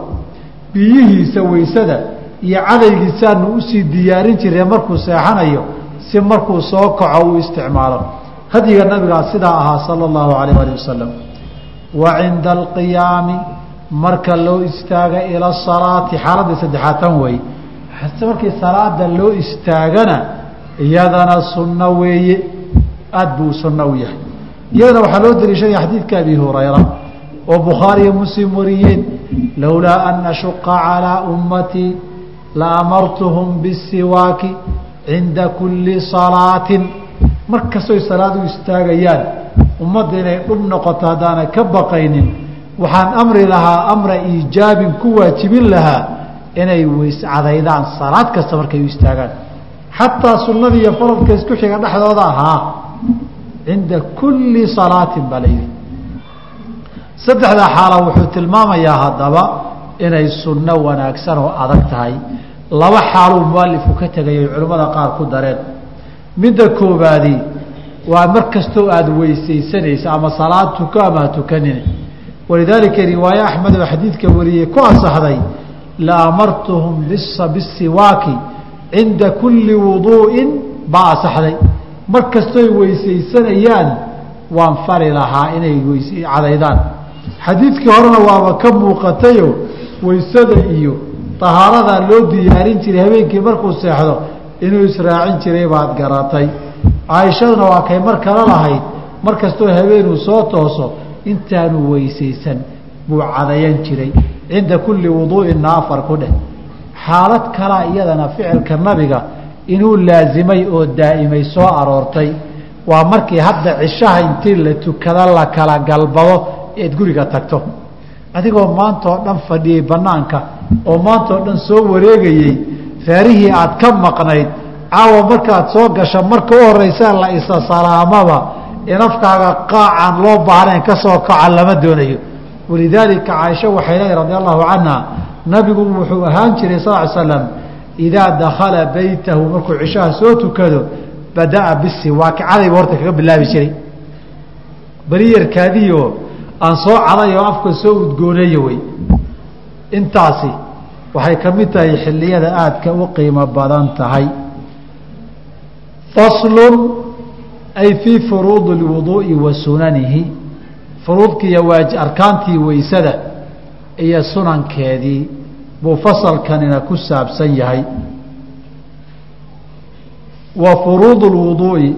Biyihiisa weysada iyo cadaygiisaanu u sii diyaarin jiree markuu seexanayo si markuu soo kaco uu isticmaalo. Hadyiga nabigaa sidaa ahaa sala allahu alayh ali wasalam wa cinda alqiyaami marka loo istaaga ila salaati xaaladda saddexaad tan wey markii salaada loo istaagana iyadana sunno weeye aada buu sunno u yahay. Iyadana waxaa loo daliishanaya xadiidka abi hurayra oo bukhaariyo muslim wariyeen lowlaa an ashuqa calىa ummatii la amartuhum bisiwaaki cinda kuli salaatin. Mar kastoy salaad u istaagayaan ummadda inay dhub noqoto haddaana ka baqaynin waxaan amri lahaa amra iijaabin ku waajibin lahaa inay weyscadaydaan salaad kasta markay u istaagaan xataa sunnada iyo faradka isku xiga dhexdooda ahaa cinda kuli salaatin baa la yidhi saddexdaa xaala wuxuu tilmaamayaa haddaba inay sunno wanaagsan oo adag tahay laba xaaluu mualifku ka tegayay culimmada qaar ku dareen midda koobaadi waa mar kastoo aada weysaysanaysa ama salaad tuko ama ha walidaalika riwaaye axmed oo xadiidka wariyey ku asaxday la amartuhum bisiwaaki cinda kuli wuduu'in baa asaxday mar kastooy weysaysanayaan waan fari lahaa inay cadaydaan xadiidkii horena waaba ka muuqatayo weysada iyo tahaaradaa loo diyaarin jiray habeenkii markuu seexdo inuu israacin jiray baad garatay caaishaduna waa kay mar kala lahayd mar kastoo habeenuu soo tooso intaanu weysaysan buu cadayan jiray cinda kulli wuduu'inna afar ku dheh xaalad kalaa iyadana ficilka nabiga inuu laasimay oo daa'imay soo aroortay. Waa markii hadda cishaha intii la tukada la kala galbado eed guriga tagto. Adigoo maanta oo dhan fadhiyey banaanka oo maanta oo dhan soo wareegayey feerihii aad ka maqnayd caawa markaad soo gasha marka u horeysaa la isa salaamaba ee nafkaaga qaacaan loo baahnayn ka soo kaca lama doonayo. Walidaalika caaisha waxay leedahay radi allahu canha nabigu wuxuu ahaan jiray sal slam idaa dakala beytahu markuu cishaha soo tukado bada'a bisiwaaki cadayba horta kaga bilaabi jiray. Beriyarkaadiyo aan soo caday oo afka soo udgooneeya wey intaasi waxay ka mid tahay xilliyada aadka u qiimo badan tahay. Faslun ay fii furuudi اlwuduu'i wa sunanihi. Furuudkii iyo arkaantii weysada iyo sunankeedii buu fasalkanina ku saabsan yahay wa furuud اlwuduu'i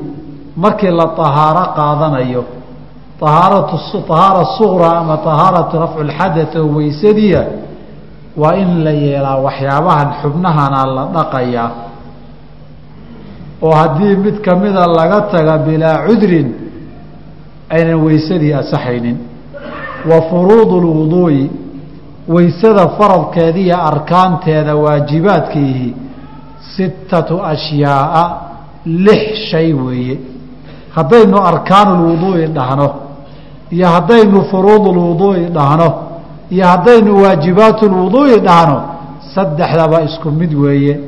markii la طahaaro qaadanayo ahaaratu طahaara suqra ama طahaaratu rafcu اlxadaث oo weysadiia waa in la yeelaa waxyaabahan xubnahana la dhaqayaa oo haddii mid kamida laga taga bilaa cudrin aynan weysadii asaxaynin wa furuud اlwuduu'i weysada faradkeediiyo arkaanteeda waajibaadkiihi sittatu ashyaaa lix shay weeye. Haddaynu arkaanulwuduu'i dhahno iyo haddaynu furuudulwuduu'i dhahno iyo haddaynu waajibaatulwuduu'i dhahno saddexdaba isku mid weeye.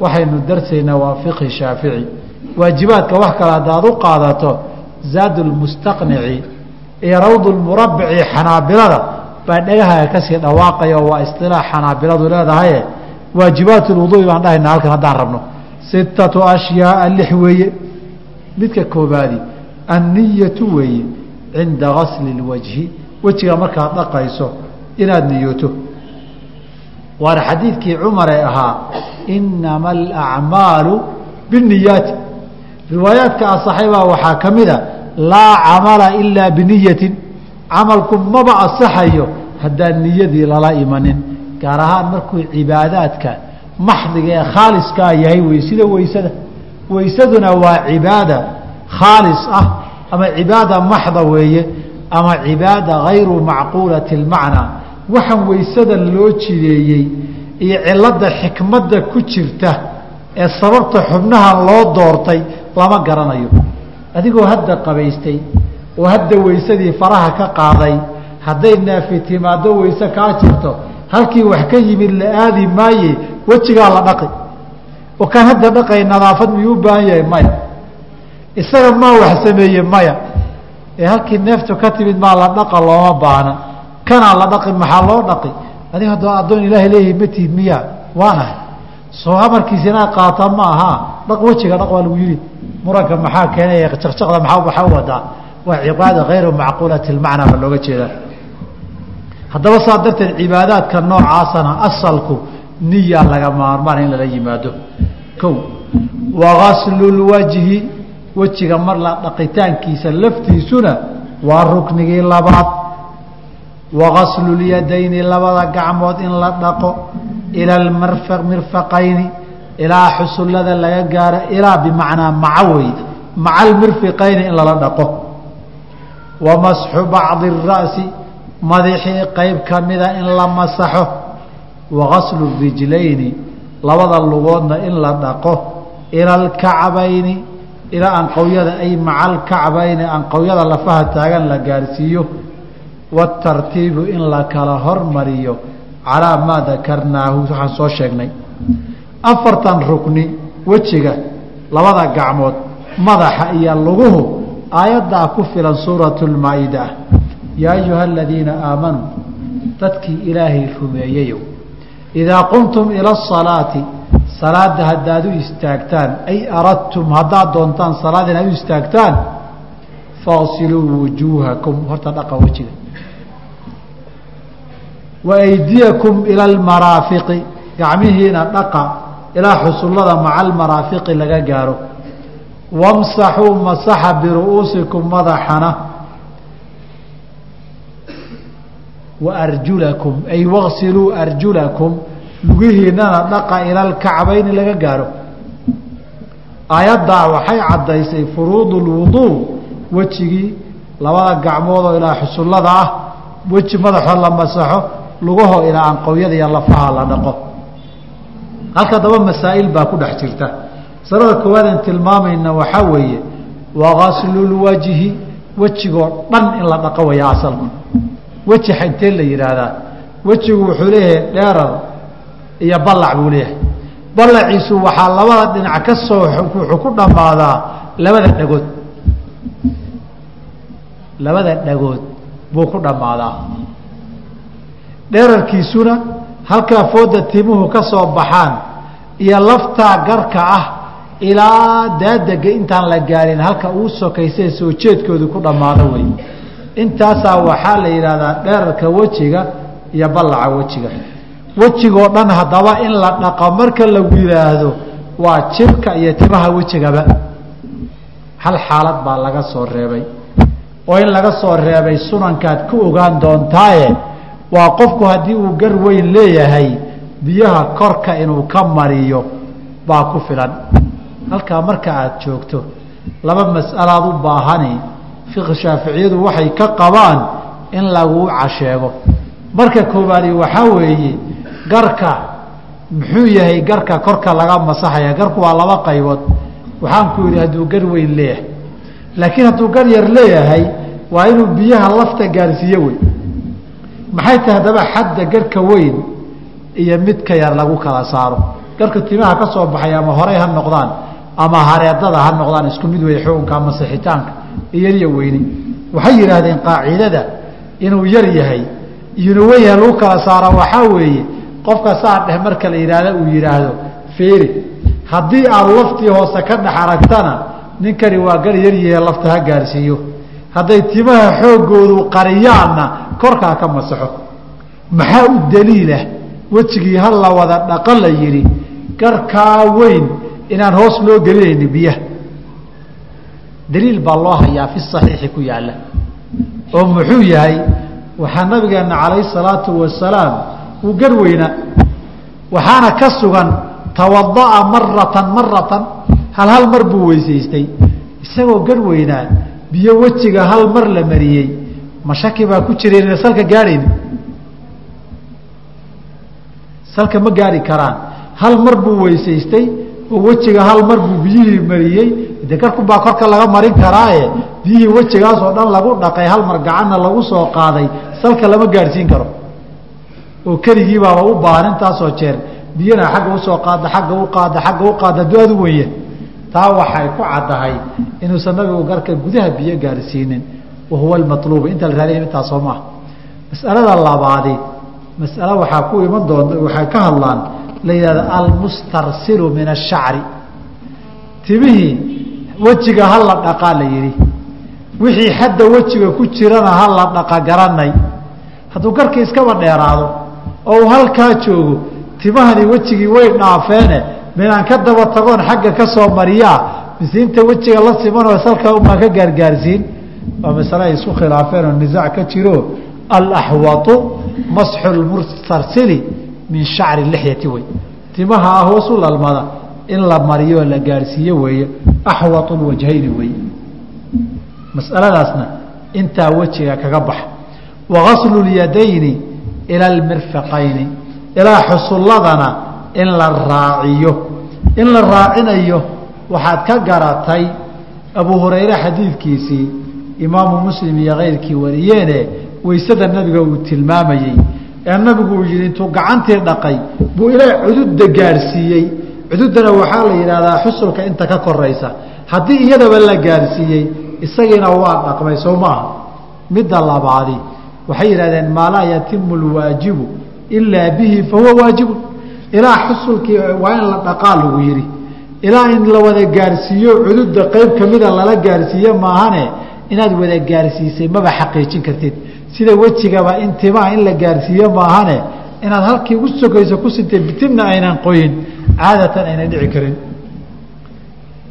Waxaynu darsaynaa waa fiqhi shaafici. Waajibaadka wax kale haddaad u qaadato zaadulmustaqnici iyo rawdulmurabici xanaabilada baa dhagahaga ka sii dhawaaqaya oo waa isilaax xanaabiladu leedahaye waajibaat lwuduui baan dhahayna halkan haddaan rabno. Sittatu ashyaaa lix weeye. Midka koobaadi anniyatu weeye cinda gasli اlwajhi wejiga markaad dhaqayso inaad niyooto. Waana xadiidkii cumaree ahaa inama alacmaalu biniyaati riwaayaadka asaxay baa waxaa ka mida laa camala ilaa biniyatin camalku maba asaxayo haddaan niyadii lala imanin gaar ahaan markuu cibaadaadka maxdiga ee khaaliskaa yahay wey sida weysada. Weysaduna waa cibaada khaalis ah ama cibaada maxda weeye ama cibaada hayru macquulati اlmacnaa waxaan weysada loo jideeyey iyo cilada xikmadda ku jirta ee sababta xubnahan loo doortay lama garanayo. Adigoo hadda qabaystay oo hadda weysadii faraha ka qaaday hadday naafi timaado weyse kaa jirto halkii wax ka yimid la aadi maaye wejigaa la dhaqi. Oo kaan hadda dhaqay nadaafad miyuu baahan yahay? Maya. Isaga maa wax sameeye? Maya. Ee halkii neeftu ka timid maa la dhaqa looma baahna. Kanaa la dhaqi maxaa loo dhaqi? Adig haddoo addoon ilaahay leeyahay matihid miya waanahay soo amarkiisa qaata ma aha dhaq wejiga dhaq waa lagu yihi muranka maxaa keenay jaqjaqda maa waxaa u wadaa waa cibaada hayru macquulati lmacnaa ba looga jeedaa haddaba saa darteed cibaadaadka noocaasana asalku niya laga maarmaan in lala yimaado ko wagaslu lwajhi wejiga mar la dhaqitaankiisa laftiisuna waa ruknigii labaad wagaslu lyadayni labada gacmood in la dhaqo ila mirfaqayni ilaa xusullada laga gaaro ilaa bimacnaa maca wey maca almirfiqayni in lala dhaqo wa masxu bacdi ra'si madaxii qeyb kamida in la masaxo. Wagaslu rijlayni labada lugoodna in la dhaqo. Ila alkacbayni ilaa anqowyada ay maca alkacbayni anqowyada lafaha taagan la gaarsiiyo. Waatartiibu in la kala hormariyo calaa maa dakarnaahu waxaan soo sheegnay. Afartan rukni wejiga labada gacmood madaxa iyo luguhu aayaddaa ku filan suuratu lmaa-ida yaa ayuha aladiina aamanuu dadkii ilaahay rumeeyeyow idaa qumtum ila asalaati salaada haddaad u istaagtaan ay aradtum haddaad doontaan salaad inaad u istaagtaan faqsiluu wujuuhakum horta dhaqa wejiga wa aydiyakum ila almaraafiqi gacmihiina dhaqa ilaa xusullada maca almaraafiqi laga gaaro wamsaxuu masaxa biru'uusikum madaxana wa arjulakum ay waqsiluu arjulakum lugihiinana dhaqa ila alkacbayni laga gaaro aayaddaa waxay caddaysay furuudu lwuduu wejigii labada gacmoodoo ilaa xusullada ah weji madaxoo la masaxo lugahoo ilaa anqowyada iyo lafaha la dhaqo halka daba masaa'il baa ku dhex jirta masalada koowaad aan tilmaamayna waxaa weeye wagaslulwajhi wejigoo dhan in la dhaqo waya asalku weji intee la yidhaahdaa wejigu wuxuu leeyahay dheerar iyo ballac buu leeyahay. Ballaciisu waxaa labada dhinac ka soo wuxuu ku dhammaadaa labada dhagood. Labada dhagood buu ku dhammaadaa. Dheerarkiisuna halkaa fooda timuhu ka soo baxaan iyo laftaa garka ah ilaa daadega intaan la gaarin halka uu sokaysay soo jeedkoodu ku dhammaado wey intaasaa waxaa la yidhaahdaa dheerarka wejiga iyo ballaca wejiga. Wejigoo dhan haddaba in la dhaqo marka lagu yidhaahdo waa jibka iyo timaha wejigaba. Hal xaalad baa laga soo reebay. Oo in laga soo reebay sunankaad ku ogaan doontaaye waa qofku haddii uu gar weyn leeyahay biyaha korka inuu ka mariyo baa ku filan halkaa marka aada joogto laba mas'alaad u baahani. Fiqi shaaficiyadu waxay ka qabaan in laguu casheego. Marka koowaadi waxaa weeye garka muxuu yahay garka korka laga masaxaya? Garku waa laba qaybood. Waxaan ku yidhi hadduu gar weyn leeyahay. Laakiin hadduu gar yar leeyahay waa inuu biyaha lafta gaarsiiye wey maxay tahay haddaba xadda garka weyn iyo midka yar lagu kala saaro? Garka timaha ka soo baxay ama horey ha noqdaan ama hareedada ha noqdaan isku mid wey xukunka ama sixitaanka iyariyo weyni waxay yidhaahdeen qaacidada inuu yar yahay iyonu weyn yahay lagu kala saaro waxaa weeye qofka saa dheh marka la yidhaahda uu yidhaahdo feeri. Haddii aad laftii hoose ka dhex aragtana ninkani waa gar yaryahe lafta ha gaarsiiyo. Hadday timaha xooggoodu qariyaanna korkaa ka masaxo. Maxaa u daliilah wejigii ha la wada dhaqo la yidhi garkaa weyn inaan hoos loo gelinayni biyaha. Daliil baa loo hayaa fi saxiixi ku yaalla oo muxuu yahay waxaa nabigeena calayhi salaatu wasalaam uu gar weynaa waxaana ka sugan tawada'a maratan maratan hal hal mar buu weysaystay. Isagoo gar weynaa biyo wejiga hal mar la mariyey. Ma baa ku jira salka gaadhayn salka ma gaari karaan. Hal mar buu weysaystay wejiga hal mar buu biyihii mariyey de garkubaa korka laga marin karaaye. Biyihii wejigaasoo dhan lagu dhaqay hal mar gacanna lagu soo qaaday salka lama gaadhsiin karo. Oo keligiibaaba u baahan intaasoo jeer biyana agga u soo qaada agga u qaada agga u qaada hadduu aad u weye taa waxay ku caddahay inuusan nabigu garka gudaha biyo gaarsiinin wahuwa almaluubu inta la raadiya intaa soo maaha mas'alada labaadi mas'ale waxaa ku iman doonta waxay ka hadlaan la yidhahda almustarsilu min ashacri timihii wejiga ha la dhaqaa la yidhi. Wixii xadda wejiga ku jirana ha la dhaqa garanay hadduu garka iskaba dheeraado oo uu halkaa joogo timahani wejigii way dhaafeene. Minaan ka daba tagoon xagga ka soo mariyaa mise inta wejiga la simanoo salka umaa ka gaargaarsiin. Waa masale ay isku khilaafeen oo nisaac ka jiro. Alaxwatu masxu lmustarsili min shacri lixyati wey. Timaha ah hoosu lalmada in la mariyooo la gaarhsiiyo weeye axwatu lwajhayni weeye masaladaasna intaa wejiga kaga baxa wagaslu lyadayni ila almirfaqayni ilaa xusulladana in la raaciyo. In la raacinayo waxaad ka garatay abu hurayre xadiidkiisii imaamu muslim iyo keyrkii wariyeene weysada nabiga uu tilmaamayey ee nabigu uu yihi intuu gacantii dhaqay buu ilaa cududda gaadhsiiyey cududdana waxaa la yidhahdaa xusulka inta ka koraysa. Haddii iyadaba la gaadhsiiyey isagiina waa dhaqmay soo maaha midda labaadi waxay yidhahdeen maa laa yatimu lwaajibu ilaa bihi fahuwa waajibun ilaa xusulkii waa in la dhaqaa lagu yidhi. Ilaa in la wada gaarsiiyo cududda qayb kamida lala gaarsiiye maahane inaad wada gaarsiisay maba xaqiijin kartid sida wejigaba in timaha in la gaarsiiye maahane inaad halkii ugu sokayso ku sintay bitimna aynan qoyin caadatan aynan dhici karin.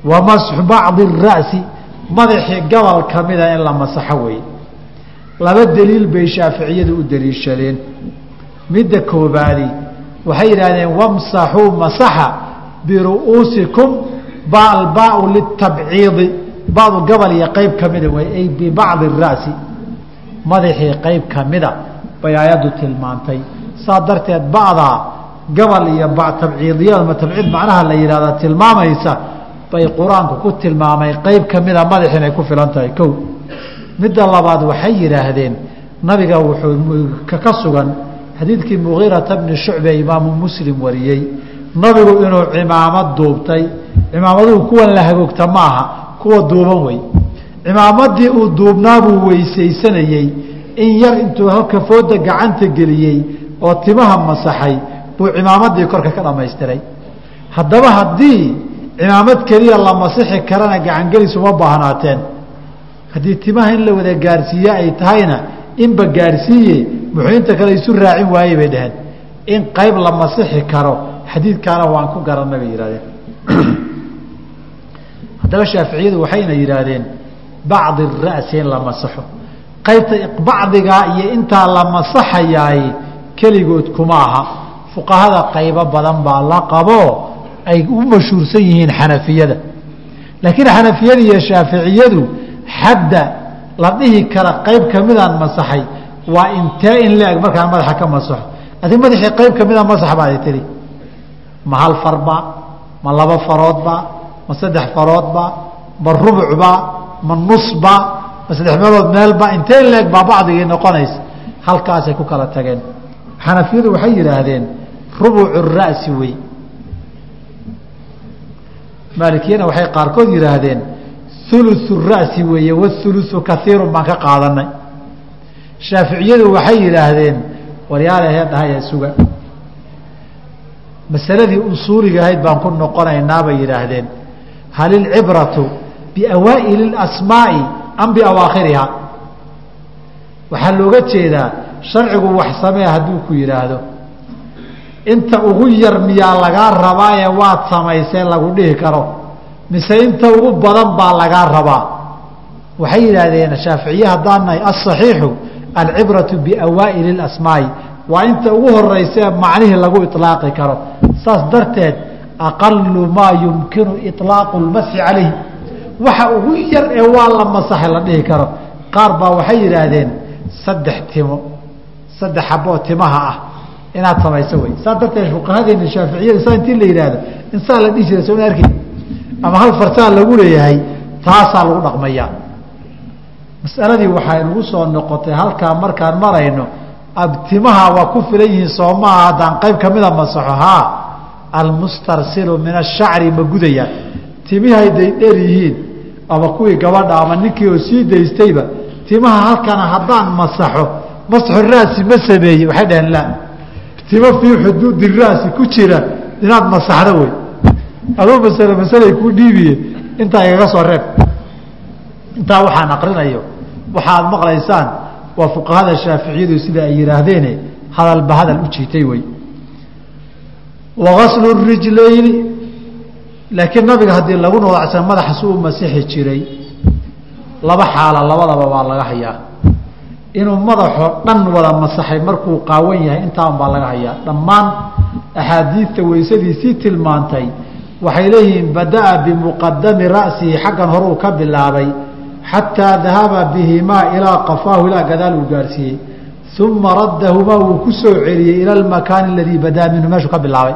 Wa masxu bacdi ra'si madaxii gobol kamida in la masaxo weeye laba daliil bay shaaficiyadu u daliishadeen midda koobaadi waxay yidhahdeen wamsaxuu masaxa biru'uusikum baalbaau litabciidi. Badu gobol iyo qeyb kamida way ay bibacdi ra'si madaxii qeyb kamida bay aayaddu tilmaantay. Saa darteed ba'daa gobol iyo tabciidiyada ma tabciid macnaha la yidhahda tilmaamaysa bay qur'aanku ku tilmaamay qeyb ka mida madax inay ku filan tahay. Kow midda labaad waxay yidhaahdeen nabiga wuxuu ka sugan xadiidkii mugiirata bni shucbe imaamu muslim wariyey nabigu inuu cimaamad duubtay cimaamaduhu kuwan la hagoogta ma aha kuwa duuban wey cimaamadii uu duubnaa buu weysaysanayey in yar intuu halka fooda gacanta geliyey oo timaha masaxay buu cimaamadii korka ka dhamaystiray haddaba haddii cimaamad keliya la masixi karana gacangelis uma baahnaateen haddii timaha in la wada gaarsiiye ay tahayna inba gaarsiiye muxuu inta kale isu raacin waayey bay dhaheen. In qayb la masixi karo xadiidkaana waan ku garanay bay yidhahdeen haddaba shaaficiyadu waxayna yidhaahdeen bacdi ra'si in la masaxo. Qaybta bacdigaa iyo intaa la masaxayaay keligood kuma aha. Fuqahada qaybo badan baa la qabo ay u mashhuursan yihiin xanafiyada. Laakiin xanafiyada iyo shaaficiyadu xadda la dhihi kara qayb kamidaan masaxay waa intee in la-eg markaan madaxa ka masaxo? Adig madaxii qayb kamida masax baad tiri. Ma hal farba ma laba faroodba ma saddex faroodba ma rubucba ma nusba ma saddex meelood meelba intee in la-eg baa bacdigii noqonaysa halkaasay ku kala tageen. Xanafiyadu waxay yidhaahdeen rubucu ra'si wey maalikiyana waxay qaarkood yidhaahdeen uluثu ra'si weeye wauluثu kaiiru baan ka qaadanay. Shaaficiyadu waxay yidhaahdeen waryaalahe dhahaya suga. Masaladii usuuliga ahayd baan ku noqonaynaa bay yidhaahdeen hal biawaaili asmaai am biawaakhiriha waxaa looga jeedaa sharcigu wax samee hadduu ku yidhaahdo inta ugu yar miyaa lagaa rabaa ee waad samaysee lagu dhihi karo. mise inta ugu badan baa lagaa rabaa. waxay yidhaahdeen shaaficiye haddaan asaxiixu alcibratu biawaaili اasmaai waa inta ugu horeysa macnihii lagu ilaaqi karo. saas darteed aqalu maa yumkinu ilaaqu اlmasi calayh waxa ugu yar ee waa la masaxay la dhihi karo. Qaar baa waxay yidhaahdeen saddex timo saddex xaboo timaha ah inaad samayso wey. Saa darteed fuqahadeena shaaficiyada saa intii la yidhaahdo insaan la dhihi jira soona arki. Ama hal farsaa lagu leeyahay taasaa lagu dhaqmayaa masaladii waxay nagu soo noqotay halkaa markaan marayno abtimaha waa ku filan yihiin soomaha haddaan qayb kamida masaxo haa almustarsilu min ashacri ma gudayaan timihay day dheer yihiin ama kuwii gabadha ama ninkii oo sii daystayba timaha halkana haddaan masaxo masxu raasi ma sameeye waxay dhaheen la. Timo fii xuduudi raasi ku jira inaad masaxdo wey. Aduu masale masalay kuu dhiibiye intaa igaga soo reeb. Intaa waxaan aqrinayo waxaad maqlaysaan waa fuqahada shaaficiyadu sida ay yidhaahdeene hadalba hadal u jiitay wey. Wagaslu rijlayni laakiin nabiga haddii lagu noodacsan madaxa si u masixi jiray laba xaala labadaba waa laga hayaa. Inuu madaxoo dhan wada masaxay markuu qaawan yahay intaan baa laga hayaa. Dhammaan axaadiidta weysadiisii tilmaantay waxay leeyihiin bada'a bimuqadami ra'sihi xaggan hore uu ka bilaabay xataa dahaba bihimaa ilaa qafaahu ilaa gadaal uu gaarsiiyey. Uma raddahumaa wuu ku soo celiyey ila almakaani aladii badaa minhu meeshuu ka bilaabay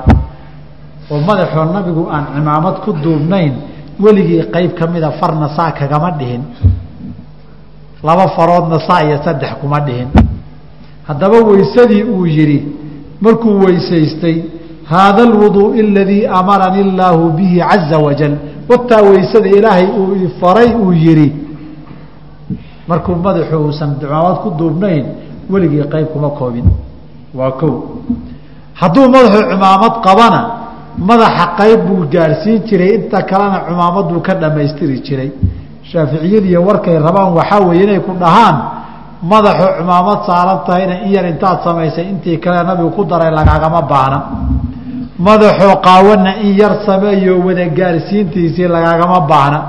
oo madaxoo nabigu aan cimaamad ku duubnayn weligii qeyb ka mida farna saa kagama dhihin. Laba faroodna saa iyo saddex kuma dhihin. Haddaba weysadii uu yidhi markuu weysaystay haada alwuduuء aladii amarani illaahu bihi caza wajal wataa weysada ilaahay uu faray uu yihi markuu madaxu uusan cimaamad ku duubnayn weligii qeyb kuma koobin. Waa kow. Hadduu madaxu cimaamad qabana madaxa qayb buu gaarsiin jiray inta kalena cimaamaduu ka dhammaystiri jiray. Shaaficiyadiiyo warkay rabaan waxaa weeye inay ku dhahaan madaxu cimaamad saaran tahayna in yar intaad samaysay intii kale nabigu ku daray lagaagama baahna. Madaxoo qaawana in yar sameeyo wada gaarsiintiisii lagaagama baahna.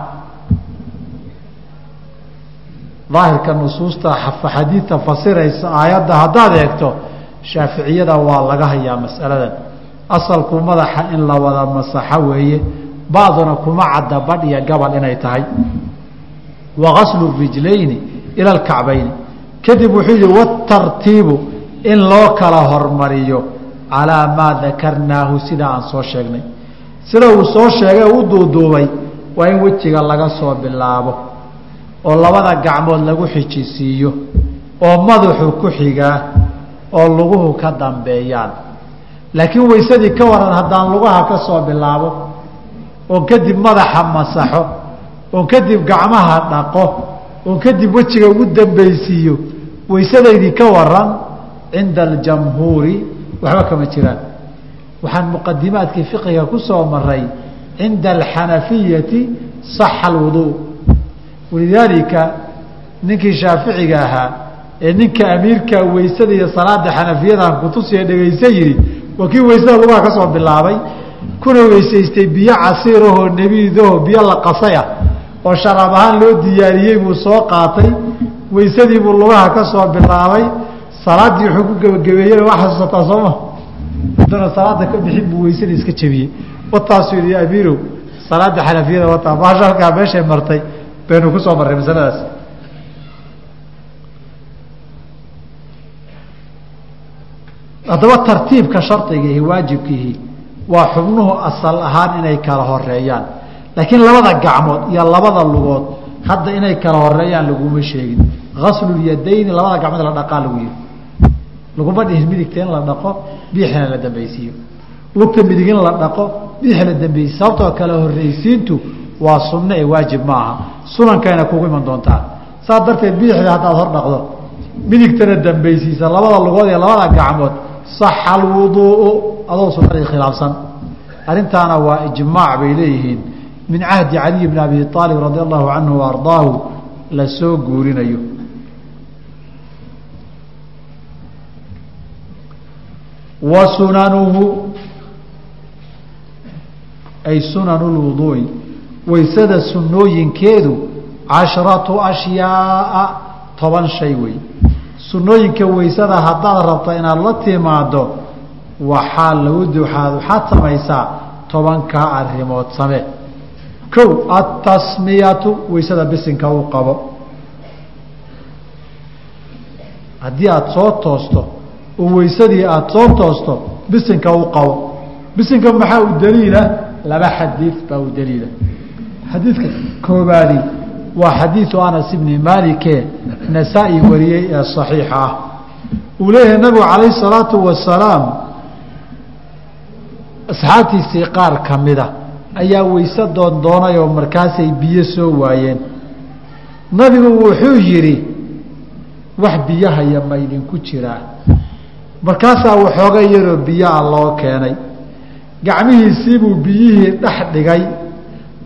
Daahirka nusuusta xadiidta fasiraysa aayadda haddaad eegto shaaficiyada waa laga hayaa masaladan asalku madaxa in la wada masaxo weeye bacduna kuma cadda badh iyo gabal inay tahay. Wa gaslu rijlayni ila alkacbayni. Kadib wuxuu yihi watartiibu in loo kala hormariyo calaa maa dakarnaahu sida aan soo sheegnay. Sida uu soo sheegay u duuduubay waa in wejiga laga soo bilaabo oo labada gacmood lagu xijisiiyo oo madaxu ku xigaa oo luguhu ka dambeeyaan laakiin waysadii ka waran haddaan lugaha ka soo bilaabo oon kadib madaxa masaxo oon kadib gacmaha dhaqo oon kadib wejiga ugu dambaysiiyo waysadaydii ka waran cinda aljamhuuri. Waxba kama jiraan. Waxaan muqadimaadkii fiqiga ku soo maray cinda alxanafiyati saxa alwuduu walidaalika ninkii shaaficiga ahaa ee ninka amiirka weysada iyo salaada xanafiyadan kutusiya dhegaysa yihi waa kii weysada lugaha ka soo bilaabay. Kuna weysaystay biyo casiirahoo nebiidaho biyo la qasay ah oo sharaab ahaan loo diyaariyey buu soo qaatay. Weysadii buu lugaha ka soo bilaabay. Salaaddii wuxuu ku gebagabeeyey waa xasuusataa sooma haddana salaada ka bixin buu weysadii iska jebiyey. Wataasuu yihi amiirow salaada xanafiyada wataa baasha halkaa meeshay martay baynu ku soo marray masaladaas haddaba tartiibka shardigiihi waajibkiihi waa xubnuhu asal ahaan inay kala horeeyaan laakiin labada gacmood iyo labada lugood hadda inay kala horeeyaan laguma sheegin. Gaslulyadayni labada gacmood la dhaqaa lagu yihi laguma dhihin midigta la dhaqo biixina la dambaysiiyo. Lugta midig la dhaqo biixi la dambaysiyo sababtoo kala horreysiintu waa sunno ee waajib ma aha. Sunankayna kugu iman doontaa. Saas darteed biixda haddaad hor dhaqdo midigtana dambaysiisa labada lugood iyo labada gacmood saxa alwuduu'u adoo sunadii khilaafsan arrintaana waa ijmaac bay leeyihiin min cahdi caliy bni abi aalib radi allahu canhu wa ardaahu la soo guurinayo wa sunanuhu ay sunanu lwuduu'i waysada sunnooyinkeedu cashratu ashyaaa toban shay wey sunnooyinka waysada haddaad rabto inaad la timaado waxaa lagu waxaad waxaad samaysaa tobankaa arrimood samee kow atasmiyatu waysada bisinka u qabo. Haddii aada soo toosto oo waysadii aada soo toosto bisinka u qabo. Bisinka maxaa u daliila? Laba xadiid baa u daliila. Xadiidka koobaadi waa xadiiu anas ibni maalike nasaa-i wariyey ee saxiixa ah. Uu leeyahay nabigu calayhi salaatu wasalaam asxaabtiisii qaar ka mida ah ayaa weyse doondoonay oo markaasay biyo soo waayeen. Nabigu wuxuu yidhi wax biyahaya ma idinku jiraa markaasaa waxooga yaroo biyaha loo keenay. Gacmihiisii buu biyihii dhex dhigay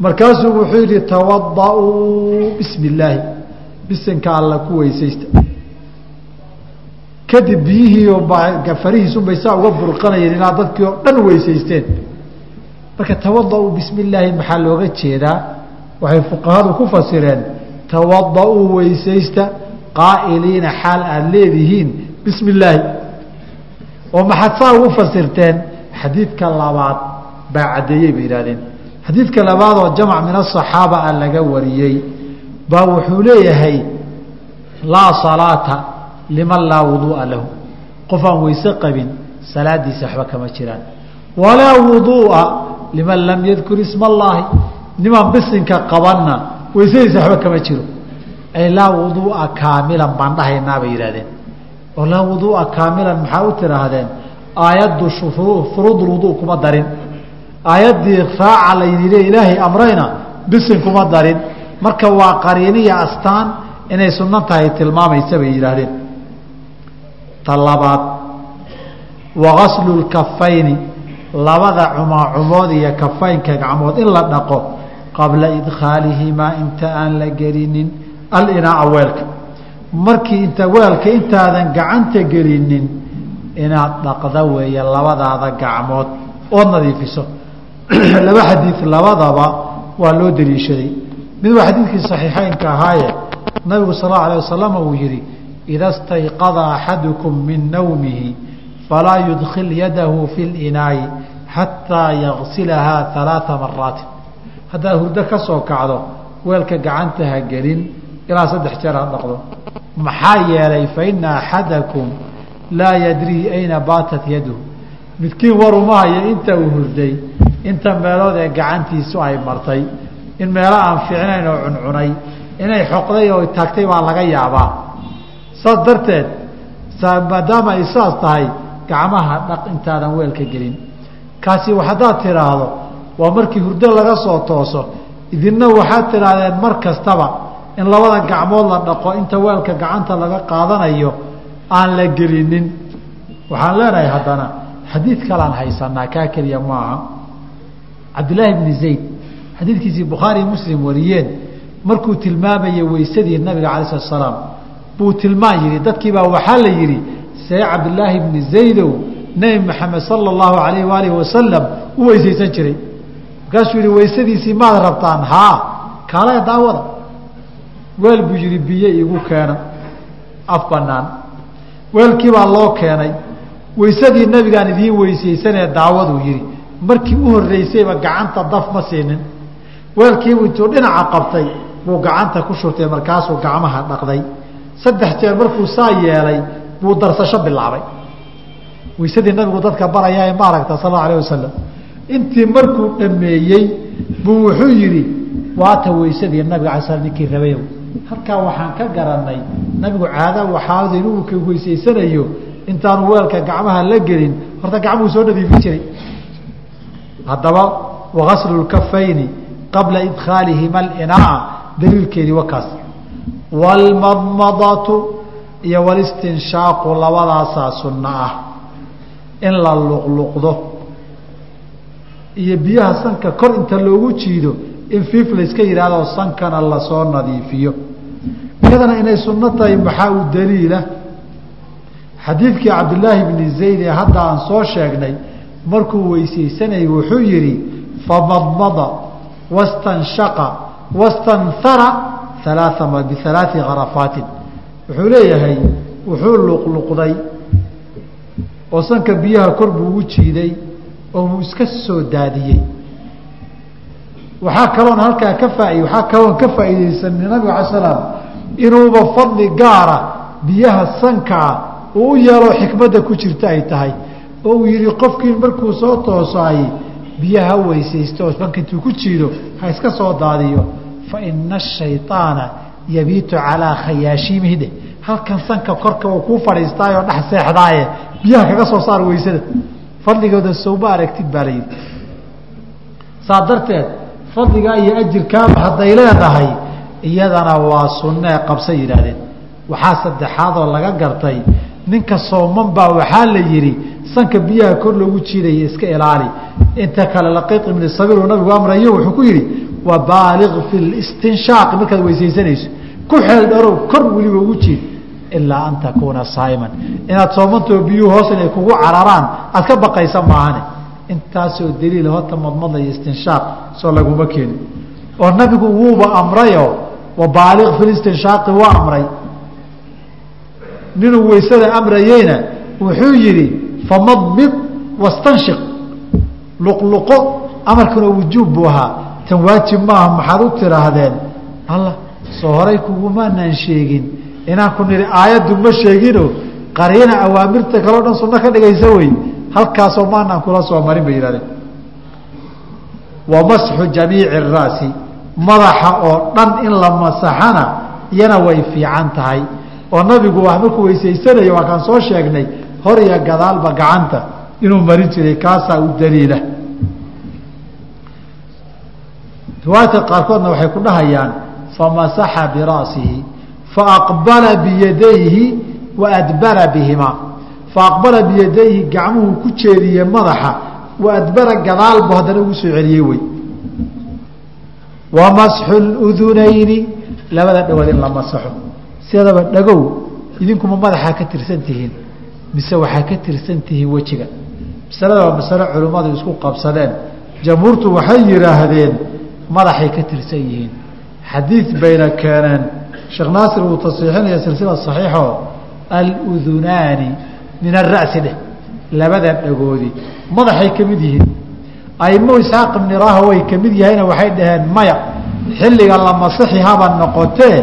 markaasuu wuxuu yidhi tawada-uu bismi illaahi bisinka alla ku weysaysta. Kadib biyihii farihiisunbay saa uga burqanayeen ilaa dadkii oo dhan weysaysteen. Marka tawada-uu bismi illaahi maxaa looga jeedaa? Waxay fuqahadu ku fasireen tawada-uu weysaysta qaa'iliina xaal aada leedihiin bismi illaahi oo maxaad saa ugu fasirteen xadiidka labaad baa caddeeyey bay yidhahdeen xadiidka labaad oo jamc min aصaxaaba a laga wariyey baa wuxuu leeyahay laa salaata liman laa wuduu'a lahu. Qof aan weyse qabin salaadiisa waxba kama jiraan. Walaa wuduu'a liman lam yadkur isma allaahi nimaan bisinka qabanna weysadiisa waxba kama jiro. Ay laa wuduu'a kaamilan baan dhahaynaa bay yidhahdeen oo laa wuduu'a kaamilan maxaa u tidhaahdeen? Aayaddu furuud wuduu kuma darin aayaddii raaca laydile ilaahay amrayna bisin kuma darin. Marka waa qariiniya astaan inay sunno tahay tilmaamaysa bay yidhaahdeen. Ta labaad wa gaslu lkafayni labada cumaacumood iyo kafaynka gacmood in la dhaqo qabla idkhaalihimaa inta aan la gelinin alinaaa weelka. Markii inta weelka intaadan gacanta gelinin inaad dhaqda weeye labadaada gacmood ood nadiifiso laba xadiid labadaba waa loo daliishaday. Mid waa xadiidkii saxiixeynka ahaaye nabigu sal allau alay wasalam uu yihi ida stayqada axadukum min nawmihi falaa yudkil yadahu fi linaayi xataa yagsilahaa alaaa maraatin haddaad hurdo ka soo kacdo weelka gacanta ha gelin ilaa saddex jeer ha dhaqdo. Maxaa yeelay faina axadakum laa yadrii ayna baatat yaduhu. Midkiin waruma hayo inta uu hurday inta meelood ee gacantiisu ay martay. In meelo aan fiicnayn oo cuncunay inay xoqday oo taagtay baa laga yaabaa. Saas darteed maadaama ay saas tahay gacmaha dhaq intaadan weelka gelin. Kaasi haddaad tidhaahdo waa markii hurdo laga soo tooso. Idinna waxaad tidhaahdeen mar kastaba in labada gacmood la dhaqo inta weelka gacanta laga qaadanayo aan la gelinin. Waxaan leenahay haddana xadiid kalaan haysanaa kaa keliya maaha cabdillaahi bni zayd. Xadiidkiisii bukhaari muslim wariyeen. Markuu tilmaamayay weysadii nabiga alay slat slaam buu tilmaan yihi dadkiibaa waxaa la yidhi see cabdillaahi bni zaydow nebi maxamed sala allahu alayh waalihi wasalam u weysaysan jiray markaasuu yihi weysadiisii maad rabtaan haa kaalaga daawada. Weel buu yihi biyo igu keena af banaan weelkii baa loo keenay. Weysadii nabigaan idiin weysaysanee daawaduu yihi markii u horreysayba gacanta daf ma siinin. Weelkiibu intuu dhinaca qabtay buu gacanta ku shurtay markaasuu gacmaha dhaqday. Saddex jeer markuu saa yeelay buu darsasho bilaabay. Weysadii nabigu dadka barayaa ma aragta sal alla alah wasalam intii markuu dhameeyey buu wuxuu yidhi waata weysadii nabiga ala sl ninkii rabayow halkaa waxaan ka garanay nabigu caada waxaad inuu ka weysaysanayo intaanu weelka gacmaha la gelin horta gacmuhu soo nadiifin jiray haddaba wagaslu lkafayni qabla idkhaalihima alinaa daliilkeedii wakaas waalmadmadatu iyo walistinshaaqu labadaasaa sunno ah. In la luqluqdo. Iyo biyaha sanka kor inta loogu jiido in fiif layska yidhaahdo sankana la soo nadiifiyo. Iyadana inay sunno tahay maxaa u daliila? Xadiidkii cabdillaahi bni zayd ee hadda aan soo sheegnay markuu weysaysanayay wuxuu yidhi famadmada wastanshaqa wastanhara alaa bialaai karafaatin wuxuu leeyahay wuxuu luqluqday oo sanka biyaha kor buu ugu jiiday oo uu iska soo daadiyey. Waxaa kaloon halkaa ka faa waxaa kaloon ka faa'iidaysanay nabiga ala slaam inuuba fadli gaara biyaha sankaa uu u yeelo xikmadda ku jirta ay tahay oo uu yihi qofkii markuu soo toosaayey biyaha weysaysto oo sanka intuu ku jiido ha iska soo daadiyo. Fa ina ashayطaana yabiitu calaa khayaashiimihi dheh halkan sanka korka uu kuu fadhiistaayoo dhex seexdaaye biyaha kaga soo saar weysada. Fadligooda sowma aragtid baa la yidhi. Saa darteed fadligaa iyo ajirkaaba hadday leedahay iyadana waa sunnee qabsa yidhaahdeen. Waxaa saddexaadoo laga gartay ninka sooman baa waxaa la yidhi sanka biyaha kor loogu jiidaya iska ilaali. Inta kale laqiiq ibni sabiir uu nabigu amrayo wuxuu ku yidhi wa baaliq fi listinshaaqi markaad weysaysanayso ku xeel dharow kor weliba ugu jiid ilaa an takuuna saa'iman. Inaad soomantoo biyuhu hoos inay kugu cararaan aad ka baqaysa maahane. Intaasoo daliil horta madmada iyo istinshaaq soo laguma keenin oo nabigu wuuba amrayo wa baaliq fi listinshaaqi waa amray ninuu weysada amrayeyna wuxuu yidhi famadmid wastanshiq luqluqo amarkuna wujuub buu ahaa. Tan waajib maaha maxaad u tidhaahdeen? Alla soo horay kugumaanaan sheegin. Inaan ku nihi aayaddu ma sheegino qariina awaamirta kaleo dhan sunno ka dhigaysa wey. Halkaasoo maanaan kula soo marin bay yihahdeen wa masxu jamiici araasi madaxa oo dhan in la masaxana iyana way fiican tahay oo nabigu wax markuu weysaysanayo waa kaan soo sheegnay hor iyo gadaalba gacanta inuu marin jiray kaasaa u daliila. Riwaayadka qaarkoodna waxay ku dhahayaan famasaxa bira'sihi faaqbala biyadayhi wa adbara bihimaa faaqbala biyadayhi gacmuhu ku jeediye madaxa wa adbara gadaalbu haddana ugu soo celiyey wey. Wa masxu ludunayni labada dhawood in la masaxo sidaba dhagow idinkuma madaxaa ka tirsan tihiin mise waxaa ka tirsan tihiin wejiga. Masalada waa masalo culimmadu isku qabsadeen. Jamhuurtu waxay yidhaahdeen madaxay ka tirsan yihiin xadiid bayna keeneen sheekh naasir wuu tasiixinaya silsila saxiixo aludunaani min ara'si dheh labada dhagoodi. Madaxay ka mid yihiin. Aimo isxaaq ibni raha way ka mid yahayna waxay dhaheen maya xilliga la masixi haba noqotee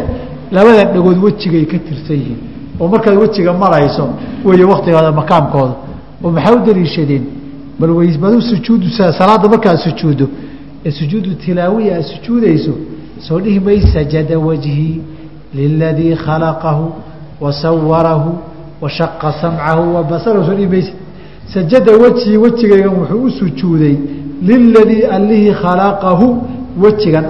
labada dhagood wejigay ka tirsan yihiin. Oo markaad wejiga marayso wey waktigooda makaamkooda oo maxay u daliishadeen? Bal weysbadu sujuudu salaada markaad sujuuddo ee sujuudu tilaawiya aad sujuudayso soo dhihi may sajada wajhii liladii khalaqahu wa sawarahu samcahu wa soo dhihi mayse sajada wejhii wejigaygan wuxuu u sujuuday liladii allihii khalaqahu wejigan